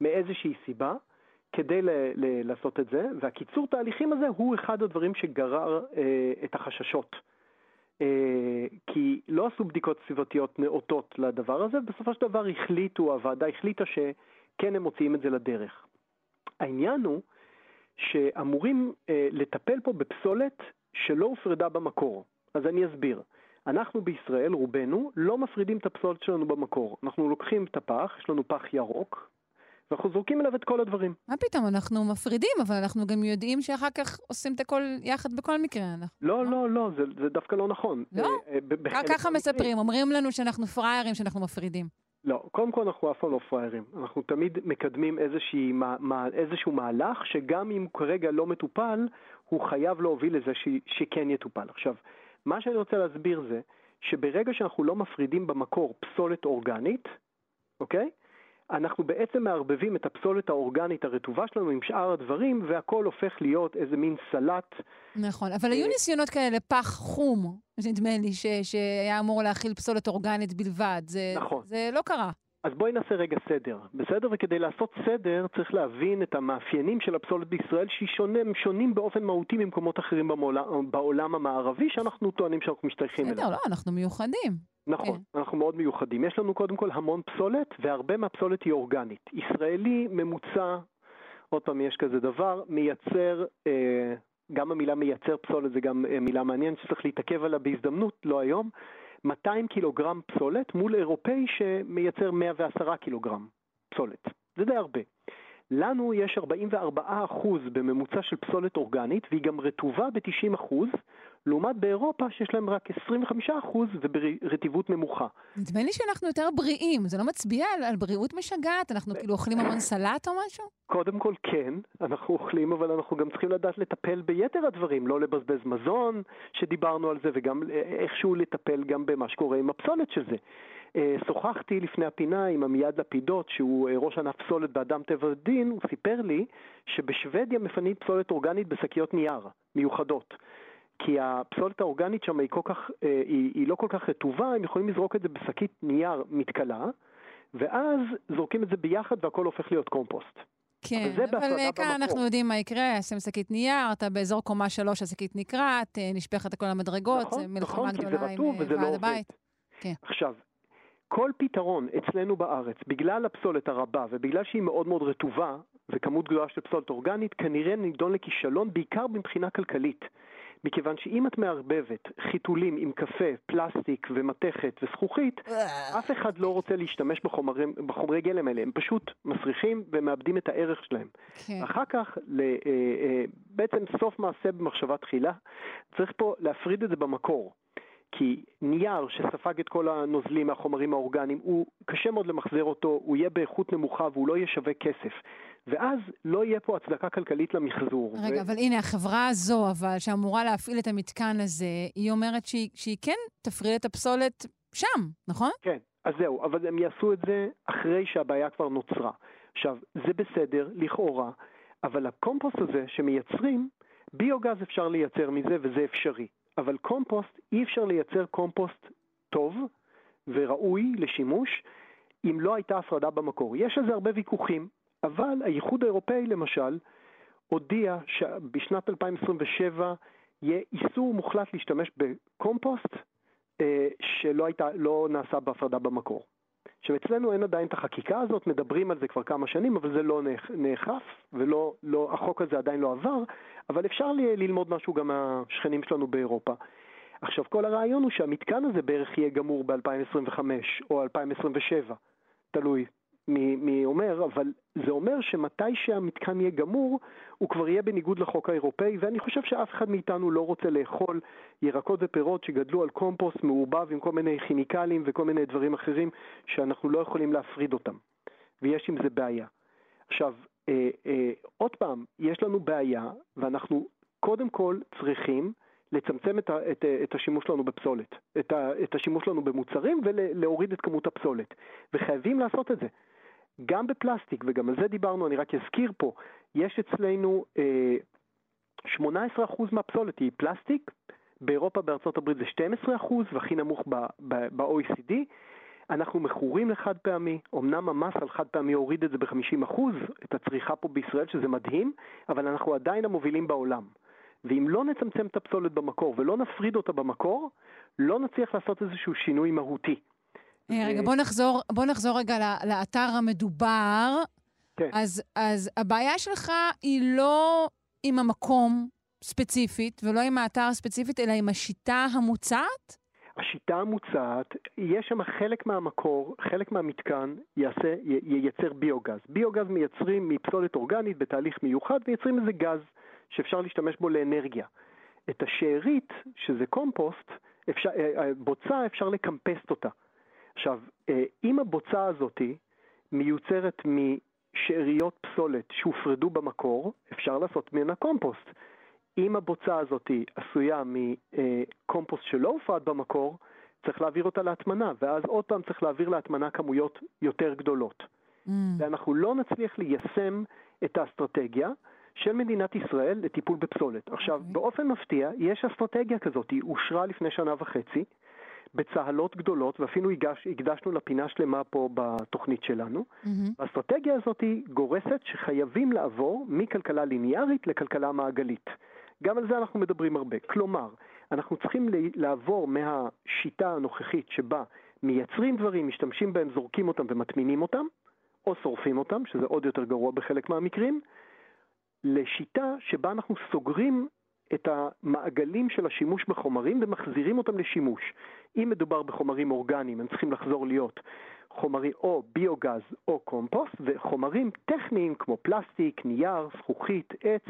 מאיזושהי סיבה כדי ל- ל- לעשות את זה, והקיצור תהליכים הזה הוא אחד הדברים שגרר אה, את החששות. אה, כי לא עשו בדיקות סביבתיות נאותות לדבר הזה, ובסופו של דבר החליטו, הוועדה החליטה שכן הם מוציאים את זה לדרך. העניין הוא שאמורים אה, לטפל פה בפסולת שלא הופרדה במקור. אז אני אסביר. אנחנו בישראל, רובנו, לא מפרידים את הפסולת שלנו במקור. אנחנו לוקחים את הפח, יש לנו פח ירוק, ואנחנו זורקים אליו את כל הדברים. מה פתאום, אנחנו מפרידים, אבל אנחנו גם יודעים שאחר כך עושים את הכל יחד בכל מקרה. אנחנו- לא, לא, לא, זה, זה דווקא לא נכון. לא? אה, אה, רק ככה. מספרים, אומרים לנו שאנחנו פראיירים, שאנחנו מפרידים. לא, קודם כל אנחנו אף פעם לא פראיירים. אנחנו תמיד מקדמים איזושהי, מה, מה, איזשהו מהלך שגם אם כרגע לא מטופל, הוא חייב להוביל לזה ש, שכן יטופל. עכשיו, מה שאני רוצה להסביר זה שברגע שאנחנו לא מפרידים במקור פסולת אורגנית, אוקיי? אנחנו בעצם מערבבים את הפסולת האורגנית הרטובה שלנו עם שאר הדברים, והכל הופך להיות איזה מין סלט נכון, אבל היו אה, ניסיונות כאלה, פח חום, נדמה לי, ש- שהיה אמור להכיל פסולת אורגנית בלבד. זה, נכון. זה לא קרה. אז בואי נעשה רגע סדר, בסדר? וכדי לעשות סדר צריך להבין את המאפיינים של הפסולת בישראל שהיא שונה, הם שונים באופן מהותי ממקומות אחרים במעולם, בעולם המערבי שאנחנו טוענים שאנחנו משתייכים אליו. בסדר, לא, אנחנו מיוחדים. נכון, אנחנו מאוד מיוחדים. יש לנו קודם כל המון פסולת, והרבה מהפסולת היא אורגנית. ישראלי ממוצע, עוד פעם יש כזה דבר, מייצר, אה, גם המילה מייצר פסולת זה גם אה, מילה מעניינת שצריך להתעכב עליה בהזדמנות, לא היום, 200 קילוגרם פסולת מול אירופאי שמייצר 110 קילוגרם פסולת. זה די הרבה. לנו יש 44% בממוצע של פסולת אורגנית, והיא גם רטובה ב-90%, לעומת באירופה שיש להם רק 25% וברטיבות נמוכה. נדמה לי שאנחנו יותר בריאים, זה לא מצביע על, על בריאות משגעת? אנחנו כאילו אוכלים המון סלט או משהו? קודם כל כן, אנחנו אוכלים, אבל אנחנו גם צריכים לדעת לטפל ביתר הדברים, לא לבזבז מזון, שדיברנו על זה, וגם איכשהו לטפל גם במה שקורה עם הפסולת של זה. אה, שוחחתי לפני הפינה עם עמיעד לפידות, שהוא אה, ראש ענף פסולת באדם טבע ודין, הוא סיפר לי שבשוודיה מפנים פסולת אורגנית בשקיות נייר מיוחדות. כי הפסולת האורגנית שם היא, כל כך, אה, היא, היא לא כל כך רטובה, הם יכולים לזרוק את זה בשקית נייר מתכלה, ואז זורקים את זה ביחד והכל הופך להיות קומפוסט. כן, אבל בהפרדה אה, כאן במקור. אנחנו יודעים מה יקרה, שים שקית נייר, אתה באזור קומה שלוש, השקית נקרעת, אה, נשפכת הכל למדרגות, נכון, זה מלחמה נכון, גדולה עם לא ועד עובד. הבית. כן. עכשיו, כל פתרון אצלנו בארץ, בגלל הפסולת הרבה ובגלל שהיא מאוד מאוד רטובה, וכמות גדולה של פסולת אורגנית, כנראה נידון לכישלון בעיקר מבחינה כלכלית. מכיוון שאם את מערבבת חיתולים עם קפה, פלסטיק ומתכת וזכוכית, אף אחד לא רוצה להשתמש בחומרי, בחומרי גלם האלה, הם פשוט מסריחים ומאבדים את הערך שלהם. כן. אחר כך, ל, אה, אה, בעצם סוף מעשה במחשבה תחילה, צריך פה להפריד את זה במקור. כי נייר שספג את כל הנוזלים מהחומרים האורגניים, הוא קשה מאוד למחזר אותו, הוא יהיה באיכות נמוכה והוא לא יהיה שווה כסף. ואז לא יהיה פה הצדקה כלכלית למחזור. רגע, ו- אבל הנה, החברה הזו, אבל, שאמורה להפעיל את המתקן הזה, היא אומרת שהיא, שהיא כן תפריד את הפסולת שם, נכון? כן, אז זהו, אבל הם יעשו את זה אחרי שהבעיה כבר נוצרה. עכשיו, זה בסדר, לכאורה, אבל הקומפוסט הזה שמייצרים, ביוגז אפשר לייצר מזה וזה אפשרי. אבל קומפוסט, אי אפשר לייצר קומפוסט טוב וראוי לשימוש אם לא הייתה הפרדה במקור. יש על זה הרבה ויכוחים, אבל האיחוד האירופאי למשל הודיע שבשנת 2027 יהיה איסור מוחלט להשתמש בקומפוסט אה, שלא הייתה, לא נעשה בהפרדה במקור. עכשיו אצלנו אין עדיין את החקיקה הזאת, מדברים על זה כבר כמה שנים, אבל זה לא נאכ- נאכף, ולא, לא, החוק הזה עדיין לא עבר, אבל אפשר ל- ללמוד משהו גם מהשכנים שלנו באירופה. עכשיו כל הרעיון הוא שהמתקן הזה בערך יהיה גמור ב-2025 או 2027, תלוי מי, מי אומר, אבל זה אומר שמתי שהמתקן יהיה גמור, הוא כבר יהיה בניגוד לחוק האירופאי, ואני חושב שאף אחד מאיתנו לא רוצה לאכול ירקות ופירות שגדלו על קומפוסט מעורבב עם כל מיני כימיקלים וכל מיני דברים אחרים שאנחנו לא יכולים להפריד אותם, ויש עם זה בעיה. עכשיו, אה, אה, עוד פעם, יש לנו בעיה, ואנחנו קודם כל צריכים לצמצם את, ה, את, את השימוש שלנו בפסולת, את, ה, את השימוש שלנו במוצרים ולהוריד את כמות הפסולת, וחייבים לעשות את זה. גם בפלסטיק, וגם על זה דיברנו, אני רק אזכיר פה, יש אצלנו אה, 18% מהפסולת היא פלסטיק, באירופה, בארצות הברית זה 12% והכי נמוך ב-OECD. אנחנו מכורים לחד פעמי, אמנם המס על חד פעמי הוריד את זה ב-50%, את הצריכה פה בישראל, שזה מדהים, אבל אנחנו עדיין המובילים בעולם. ואם לא נצמצם את הפסולת במקור ולא נפריד אותה במקור, לא נצליח לעשות איזשהו שינוי מהותי. אה, רגע, בוא נחזור, בוא נחזור רגע לאתר המדובר. כן. אז, אז הבעיה שלך היא לא עם המקום ספציפית, ולא עם האתר ספציפית, אלא עם השיטה המוצעת? השיטה המוצעת, יש שם חלק מהמקור, חלק מהמתקן יעשה, י- ייצר ביוגז. ביוגז מייצרים מפסולת אורגנית בתהליך מיוחד, מייצרים איזה גז שאפשר להשתמש בו לאנרגיה. את השארית, שזה קומפוסט, אפשר, אה, אה, בוצה, אפשר לקמפסט אותה. עכשיו, אה, אם הבוצה הזאתי מיוצרת משאריות פסולת שהופרדו במקור, אפשר לעשות ממנה קומפוסט. אם הבוצה הזאת עשויה מקומפוסט שלא הופרד במקור, צריך להעביר אותה להטמנה, ואז עוד פעם צריך להעביר להטמנה כמויות יותר גדולות. Mm. ואנחנו לא נצליח ליישם את האסטרטגיה של מדינת ישראל לטיפול בפסולת. עכשיו, באופן מפתיע, יש אסטרטגיה כזאת, היא אושרה לפני שנה וחצי, בצהלות גדולות, ואפילו הגש, הקדשנו לה פינה שלמה פה בתוכנית שלנו. מהמם. האסטרטגיה הזאת גורסת שחייבים לעבור מכלכלה ליניארית לכלכלה מעגלית. גם על זה אנחנו מדברים הרבה. כלומר, אנחנו צריכים לעבור מהשיטה הנוכחית שבה מייצרים דברים, משתמשים בהם, זורקים אותם ומטמינים אותם, או שורפים אותם, שזה עוד יותר גרוע בחלק מהמקרים, לשיטה שבה אנחנו סוגרים את המעגלים של השימוש בחומרים ומחזירים אותם לשימוש. אם מדובר בחומרים אורגניים, הם צריכים לחזור להיות חומרים או ביוגז או קומפוסט, וחומרים טכניים כמו פלסטיק, נייר, זכוכית, עץ,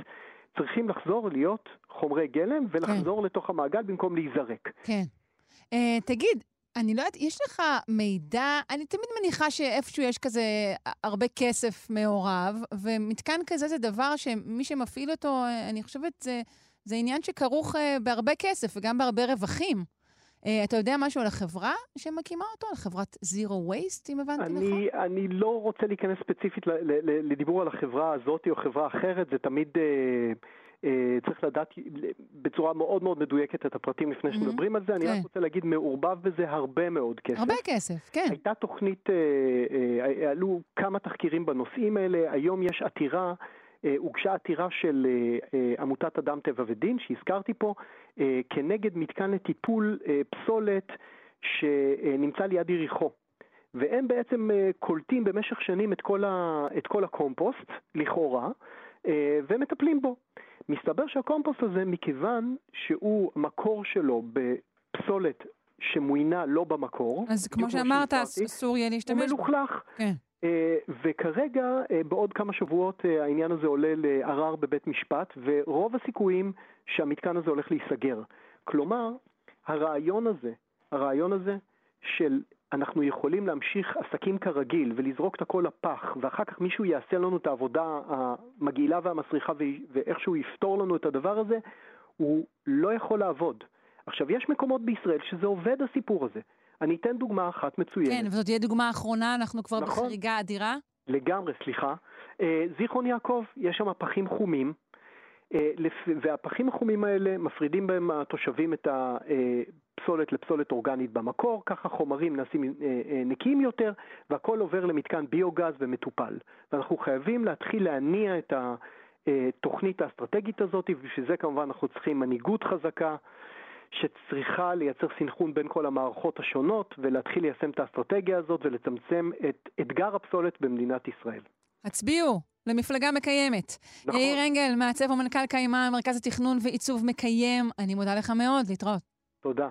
צריכים לחזור להיות חומרי גלם ולחזור לתוך המעגל במקום להיזרק. כן. Uh, תגיד, אני לא יודעת, יש לך מידע, אני תמיד מניחה שאיפשהו יש כזה הרבה כסף מעורב, ומתקן כזה זה דבר שמי שמפעיל אותו, אה, אני חושבת, זה, זה עניין שכרוך uh, בהרבה כסף וגם בהרבה רווחים. Uh, אתה יודע משהו על החברה שמקימה אותו? על חברת Zero Waste, אם הבנתי נכון? אני, אני לא רוצה להיכנס ספציפית לדיבור על החברה הזאת או חברה אחרת, זה תמיד אה, צריך לדעת בצורה מאוד מאוד מדויקת את הפרטים לפני שמדברים על זה. אני כן. רק רוצה להגיד, מעורבב בזה הרבה מאוד כסף. הרבה כסף, כן. הייתה תוכנית, עלו כמה תחקירים בנושאים האלה, היום יש עתירה, הוגשה עתירה של אה, אה, עמותת אדם טבע ודין, שהזכרתי פה, אה, כנגד מתקן לטיפול אה, פסולת שנמצא ליד יריחו. והם בעצם אה, קולטים במשך שנים את כל, ה, את כל הקומפוסט, לכאורה, אה, ומטפלים בו. מסתבר שהקומפוסט הזה, מכיוון שהוא, מקור שלו בפסולת שמוינה לא במקור, אז כמו שאמרת, אסור יהיה הוא להשתמש בו. מלוכלך. כן. אה, וכרגע, אה, בעוד כמה שבועות, אה, העניין הזה עולה לערר בבית משפט, ורוב הסיכויים שהמתקן הזה הולך להיסגר. כלומר, הרעיון הזה, הרעיון הזה של אנחנו יכולים להמשיך עסקים כרגיל ולזרוק את הכל לפח, ואחר כך מישהו יעשה לנו את העבודה המגעילה והמסריחה ואיכשהו יפתור לנו את הדבר הזה, הוא לא יכול לעבוד. עכשיו, יש מקומות בישראל שזה עובד הסיפור הזה. אני אתן דוגמה אחת מצוינת. כן, וזאת תהיה דוגמה אחרונה, אנחנו כבר נכון. בחריגה אדירה. לגמרי, סליחה. אה, זיכרון יעקב, יש שם פחים חומים, אה, לפ- והפחים החומים האלה, מפרידים בהם התושבים את הפסולת לפסולת אורגנית במקור, ככה חומרים נעשים אה, אה, נקיים יותר, והכל עובר למתקן ביוגז ומטופל. ואנחנו חייבים להתחיל להניע את התוכנית האסטרטגית הזאת, ובשביל זה כמובן אנחנו צריכים מנהיגות חזקה. שצריכה לייצר סנכרון בין כל המערכות השונות ולהתחיל ליישם את האסטרטגיה הזאת ולצמצם את אתגר הפסולת במדינת ישראל. הצביעו למפלגה מקיימת. נכון. יאיר אנגל, מעצב ומנכ"ל קיימה, מרכז התכנון ועיצוב מקיים. אני מודה לך מאוד, להתראות. תודה.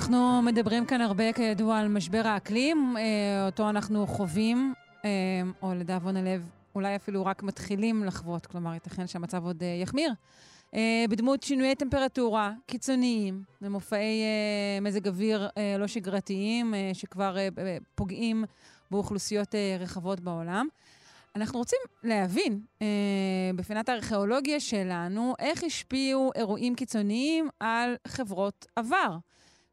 אנחנו מדברים כאן הרבה, כידוע, על משבר האקלים, אה, אותו אנחנו חווים, אה, או לדאבון הלב, אולי אפילו רק מתחילים לחוות, כלומר, ייתכן שהמצב עוד אה, יחמיר. בדמות שינויי טמפרטורה קיצוניים ומופעי מזג אוויר לא שגרתיים, שכבר פוגעים באוכלוסיות רחבות בעולם. אנחנו רוצים להבין אה, בפינת הארכיאולוגיה שלנו איך השפיעו אירועים קיצוניים על חברות עבר.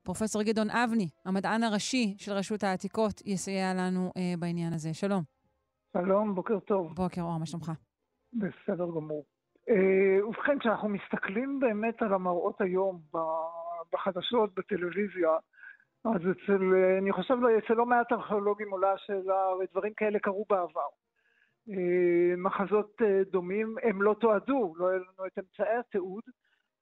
פרופסור גדעון אבני, המדען הראשי של רשות העתיקות, יסייע לנו אה, בעניין הזה. שלום. שלום, בוקר טוב. בוקר אור, מה שלומך? בסדר גמור. אה, ובכן, כשאנחנו מסתכלים באמת על המראות היום בחדשות, בטלוויזיה, אז אצל, אני חושב, אצל לא מעט ארכיאולוגים עולה השאלה, הרי דברים כאלה קרו בעבר. אה, מחזות אה, דומים, הם לא תועדו, לא היה לנו את אמצעי התיעוד,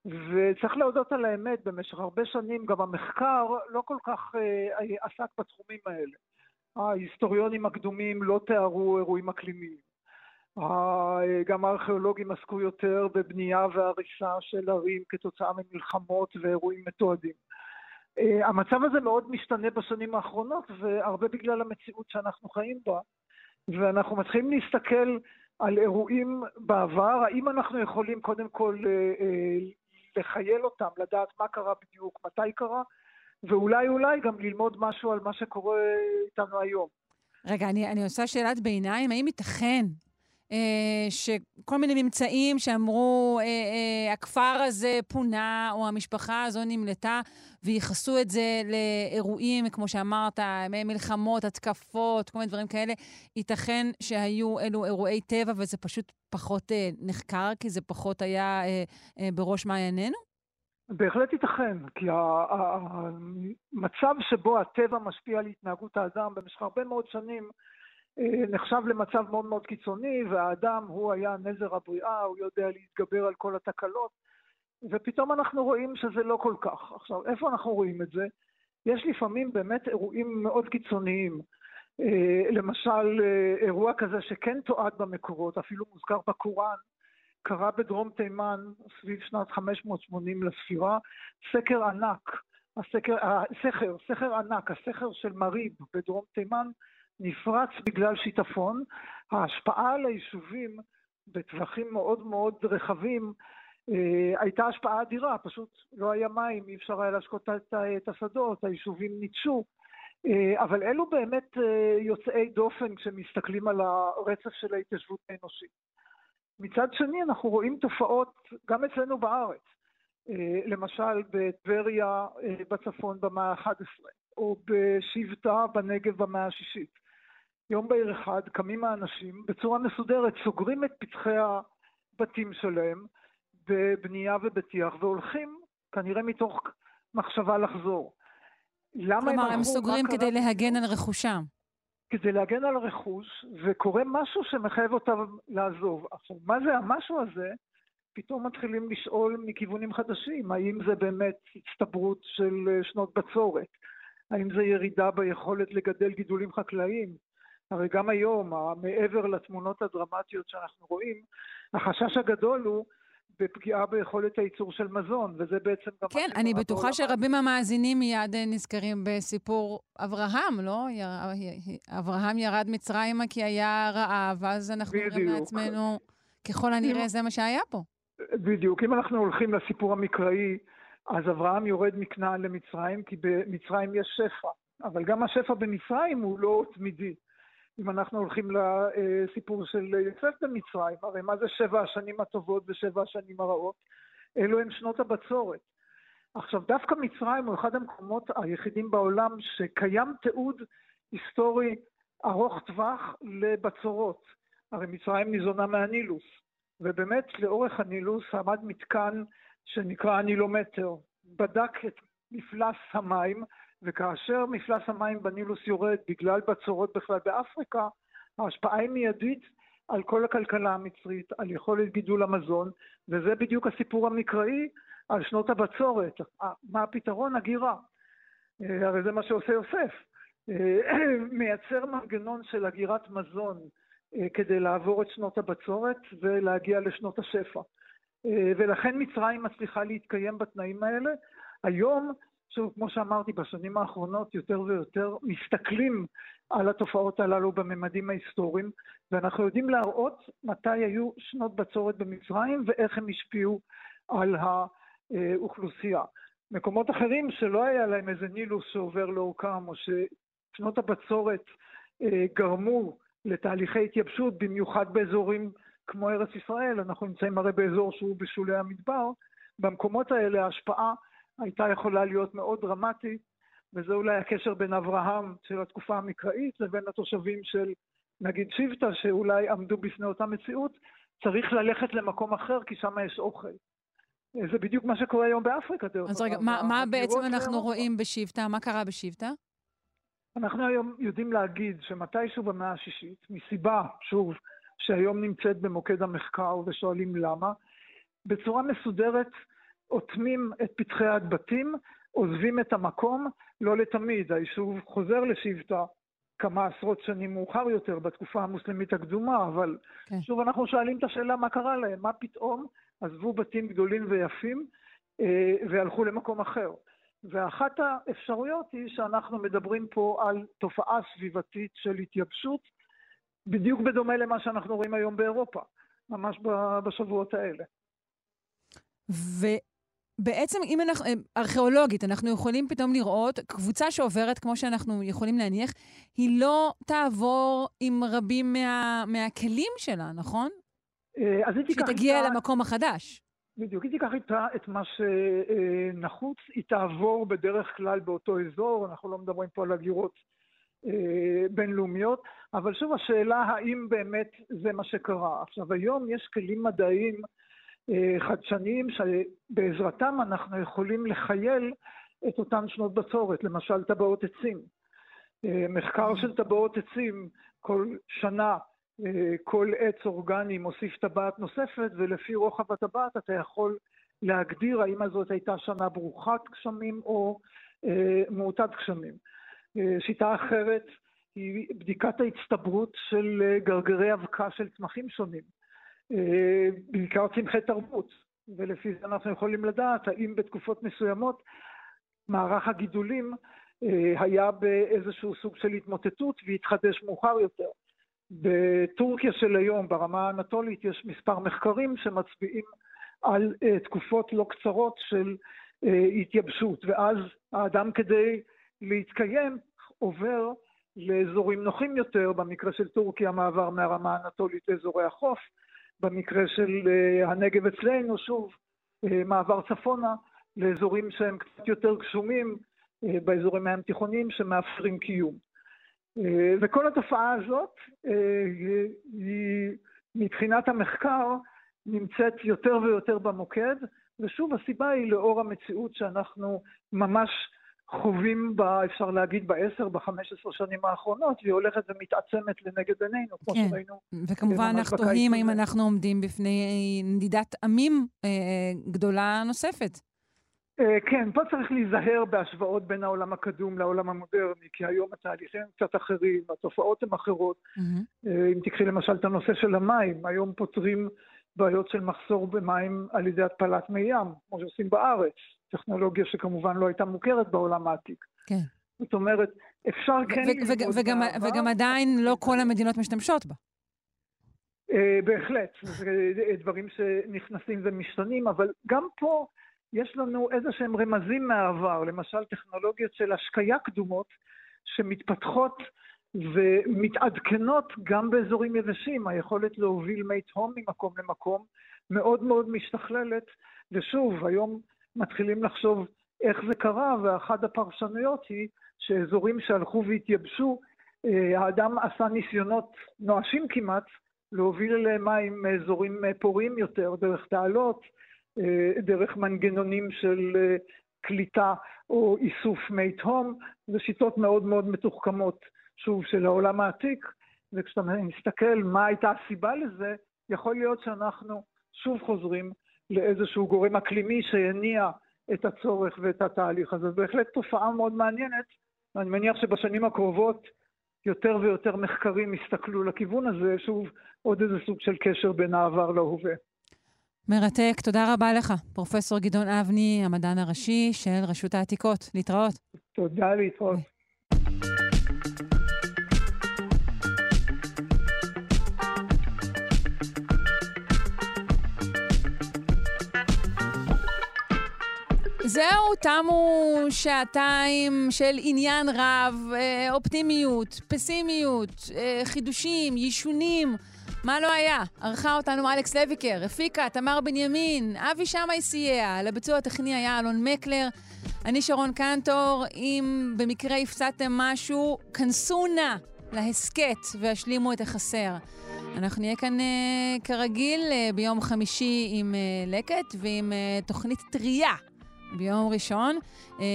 וצריך להודות על האמת, במשך הרבה שנים גם המחקר לא כל כך אה, עסק בתחומים האלה. ההיסטוריונים הקדומים לא תיארו אירועים אקלימיים. ה- גם הארכיאולוגים עסקו יותר בבנייה והריסה של ערים כתוצאה ממלחמות ואירועים מתועדים. אה, המצב הזה מאוד משתנה בשנים האחרונות, והרבה בגלל המציאות שאנחנו חיים בה, ואנחנו מתחילים להסתכל על אירועים בעבר, האם אנחנו יכולים קודם כל אה, אה, לחייל אותם, לדעת מה קרה בדיוק, מתי קרה, ואולי אולי גם ללמוד משהו על מה שקורה איתנו היום. רגע, אני, אני עושה שאלת ביניים, האם ייתכן שכל מיני ממצאים שאמרו, אה, אה, הכפר הזה פונה, או המשפחה הזו נמלטה, וייחסו את זה לאירועים, כמו שאמרת, מלחמות, התקפות, כל מיני דברים כאלה, ייתכן שהיו אלו אירועי טבע וזה פשוט פחות אה, נחקר, כי זה פחות היה אה, אה, בראש מעיינינו? בהחלט ייתכן, כי המצב שבו הטבע משפיע על התנהגות האדם במשך הרבה מאוד שנים אה, נחשב למצב מאוד מאוד קיצוני, והאדם הוא היה נזר הבריאה, הוא יודע להתגבר על כל התקלות, ופתאום אנחנו רואים שזה לא כל כך. עכשיו, איפה אנחנו רואים את זה? יש לפעמים באמת אירועים מאוד קיצוניים. אה, למשל, אה, אירוע כזה שכן תועד במקורות, אפילו מוזכר בקוראן, קרה בדרום תימן סביב שנת 580 לספירה, סקר ענק, הסקר, הסכר, סכר ענק, הסכר של מריב בדרום תימן נפרץ בגלל שיטפון. ההשפעה על היישובים בטווחים מאוד מאוד רחבים אה, הייתה השפעה אדירה, פשוט לא היה מים, אי אפשר היה להשקות את, את השדות, היישובים ניטשו. אה, אבל אלו באמת אה, יוצאי דופן כשמסתכלים על הרצף של ההתיישבות האנושית. מצד שני, אנחנו רואים תופעות גם אצלנו בארץ. אה, למשל בטבריה אה, בצפון במאה ה-11, או בשבטה בנגב במאה השישית. יום בהיר אחד קמים האנשים בצורה מסודרת, סוגרים את פתחי הבתים שלהם בבנייה ובטיח, והולכים כנראה מתוך מחשבה לחזור. למה כלומר, הם הלכו? סוגרים מה כדי קרה? להגן על רכושם. כדי להגן על הרכוש, וקורה משהו שמחייב אותם לעזוב. עכשיו, מה זה המשהו הזה? פתאום מתחילים לשאול מכיוונים חדשים, האם זה באמת הצטברות של אה, שנות בצורת? האם זה ירידה ביכולת לגדל גידולים חקלאיים? הרי גם היום, מעבר לתמונות הדרמטיות שאנחנו רואים, החשש הגדול הוא בפגיעה ביכולת הייצור של מזון, וזה בעצם גם... כן, אני בטוחה. שרבים מהמאזינים מיד אה, נזכרים בסיפור אברהם, לא? אברהם ירד מצרימה כי היה רעב, ואז אנחנו אומרים. לעצמנו, ככל הנראה זה מה שהיה פה. בדיוק. אם אנחנו הולכים לסיפור המקראי, אז אברהם יורד מכנען למצרים, כי במצרים יש שפע. אבל גם השפע במצרים הוא לא תמידי. אם אנחנו הולכים לסיפור של יוסף במצרים, הרי מה זה שבע השנים הטובות ושבע השנים הרעות? אלו הן שנות הבצורת. עכשיו, דווקא מצרים הוא אחד המקומות היחידים בעולם שקיים תיעוד היסטורי ארוך טווח לבצורות. הרי מצרים ניזונה מהנילוס. ובאמת לאורך הנילוס עמד מתקן שנקרא הנילומטר, בדק את מפלס המים, וכאשר מפלס המים בנילוס יורד בגלל בצורות בכלל באפריקה, ההשפעה היא מיידית על כל הכלכלה המצרית, על יכולת גידול המזון, וזה בדיוק הסיפור המקראי על שנות הבצורת. אה, מה הפתרון? הגירה. אה, הרי זה מה שעושה יוסף. אה, מייצר מנגנון של הגירת מזון כדי לעבור את שנות הבצורת ולהגיע לשנות השפע. ולכן מצרים מצליחה להתקיים בתנאים האלה. היום, שוב, כמו שאמרתי, בשנים האחרונות יותר ויותר מסתכלים על התופעות הללו בממדים ההיסטוריים, ואנחנו יודעים להראות מתי היו שנות בצורת במצרים ואיך הם השפיעו על האוכלוסייה. מקומות אחרים שלא היה להם איזה נילוס שעובר לאורכם, או ששנות הבצורת אה, גרמו לתהליכי התייבשות, במיוחד באזורים כמו ארץ ישראל, אנחנו נמצאים הרי באזור שהוא בשולי המדבר, במקומות האלה ההשפעה הייתה יכולה להיות מאוד דרמטית, וזה אולי הקשר בין אברהם של התקופה המקראית לבין התושבים של נגיד שבטה, שאולי עמדו בפני אותה מציאות, צריך ללכת למקום אחר כי שם יש אוכל. זה בדיוק מה שקורה היום באפריקה, דרך אז רגע. מה מה בעצם אנחנו. רואים בשבטה? מה קרה בשבטה? אנחנו היום יודעים להגיד שמתישהו במאה השישית, מסיבה, שוב, שהיום נמצאת במוקד המחקר ושואלים למה, בצורה מסודרת אוטמים את פתחי הבתים, עוזבים את המקום, לא לתמיד. היישוב חוזר לשבטה כמה עשרות שנים מאוחר יותר, בתקופה המוסלמית הקדומה, אבל כן. שוב אנחנו שואלים את השאלה מה קרה להם, מה פתאום עזבו בתים גדולים ויפים אה, והלכו למקום אחר. ואחת האפשרויות היא שאנחנו מדברים פה על תופעה סביבתית של התייבשות, בדיוק בדומה למה שאנחנו רואים היום באירופה, ממש בשבועות האלה. ובעצם, אם אנחנו, ארכיאולוגית, אנחנו יכולים פתאום לראות קבוצה שעוברת, כמו שאנחנו יכולים להניח, היא לא תעבור עם רבים מה, מהכלים שלה, נכון? אה, אז היא תיקח שתגיע איתה- למקום החדש. בדיוק, היא תיקח איתה את מה שנחוץ, היא תעבור בדרך כלל באותו אזור, אנחנו לא מדברים פה על הגירות אה, בינלאומיות, אבל שוב השאלה האם באמת זה מה שקרה. עכשיו היום יש כלים מדעיים אה, חדשניים שבעזרתם אנחנו יכולים לחייל את אותן שנות בצורת, למשל טבעות עצים. אה, מחקר של טבעות עצים כל שנה אה, כל עץ אורגני מוסיף טבעת נוספת, ולפי רוחב הטבעת אתה יכול להגדיר האם הזאת הייתה שנה ברוכת גשמים או אה, מעוטת גשמים. אה, שיטה אחרת היא בדיקת ההצטברות של אה, גרגרי אבקה של צמחים שונים, אה, בעיקר צמחי תרבות, ולפי זה אנחנו יכולים לדעת האם בתקופות מסוימות מערך הגידולים אה, היה באיזשהו סוג של התמוטטות והתחדש מאוחר יותר. בטורקיה של היום, ברמה האנטולית, יש מספר מחקרים שמצביעים על uh, תקופות לא קצרות של התייבשות, ואז האדם כדי להתקיים עובר לאזורים נוחים יותר, במקרה של טורקיה מעבר מהרמה האנטולית לאזורי החוף, במקרה של אה, הנגב אצלנו, שוב, אה, מעבר צפונה לאזורים שהם קצת יותר גשומים, אה, באזורים הים תיכוניים שמאפשרים קיום. וכל התופעה הזאת היא מבחינת המחקר נמצאת יותר ויותר במוקד, ושוב הסיבה היא לאור המציאות שאנחנו ממש חווים, בה, אפשר להגיד, בעשר, בחמש עשרה שנים האחרונות, והיא הולכת ומתעצמת לנגד עינינו, כמו כן. שראינו. וכמובן אנחנו תוהים האם. אנחנו עומדים בפני נדידת עמים אה, גדולה נוספת. אה, כן, פה צריך להיזהר בהשוואות בין העולם הקדום לעולם המודרני, כי היום התהליכים הם קצת אחרים, התופעות הן אחרות. אה, אם תיקחי למשל את הנושא של המים, היום פותרים בעיות של מחסור במים על ידי התפלת מי ים, כמו שעושים בארץ, טכנולוגיה שכמובן לא הייתה מוכרת בעולם העתיק. כן. זאת אומרת, אפשר כן וגם-. וגם עדיין לא כל המדינות משתמשות בה. אה, בהחלט, זה דברים שנכנסים ומשתנים, אבל גם פה יש לנו איזה שהם רמזים מהעבר, למשל טכנולוגיות של השקיה קדומות שמתפתחות ומתעדכנות גם באזורים יבשים, היכולת להוביל מי תהום ממקום למקום מאוד מאוד משתכללת, ושוב, היום מתחילים לחשוב איך זה קרה, ואחת הפרשנויות היא שאזורים שהלכו והתייבשו, אה, האדם עשה ניסיונות נואשים כמעט להוביל אליהם מים מאזורים אה, פוריים יותר, דרך תעלות, אה, דרך מנגנונים של קליטה או איסוף מי תהום, זה שיטות מאוד מאוד מתוחכמות, שוב, של העולם העתיק, וכשאתה מסתכל מה הייתה הסיבה לזה, יכול להיות שאנחנו שוב חוזרים לאיזשהו גורם אקלימי שיניע את הצורך ואת התהליך הזה. זו בהחלט תופעה מאוד מעניינת, ואני מניח שבשנים הקרובות יותר ויותר מחקרים יסתכלו לכיוון הזה, שוב, עוד איזה סוג של קשר בין העבר להווה. מרתק, תודה רבה לך, פרופסור גדעון אבני, המדען הראשי של רשות העתיקות. להתראות. תודה, להתראות. זהו, תמו שעתיים של עניין רב, אה, אופטימיות, פסימיות, אה, חידושים, יישונים. מה לא היה? ערכה אותנו אלכס לויקר, הפיקה תמר בנימין, אבי שמאי סייע, לביצוע הטכני היה אלון מקלר. אני שרון קנטור, אם במקרה הפסדתם משהו, כנסו נא להסכת והשלימו את החסר. אנחנו נהיה כאן אה, כרגיל אה, ביום חמישי עם אה, לקט ועם אה, תוכנית טריה ביום ראשון. אה,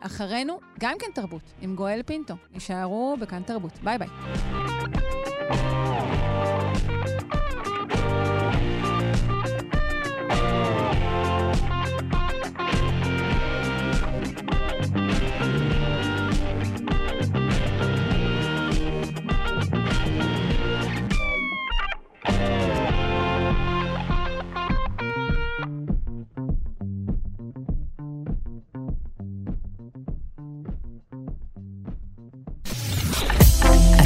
אחרינו, גם כן תרבות, עם גואל פינטו. הישארו בכאן תרבות. ביי ביי.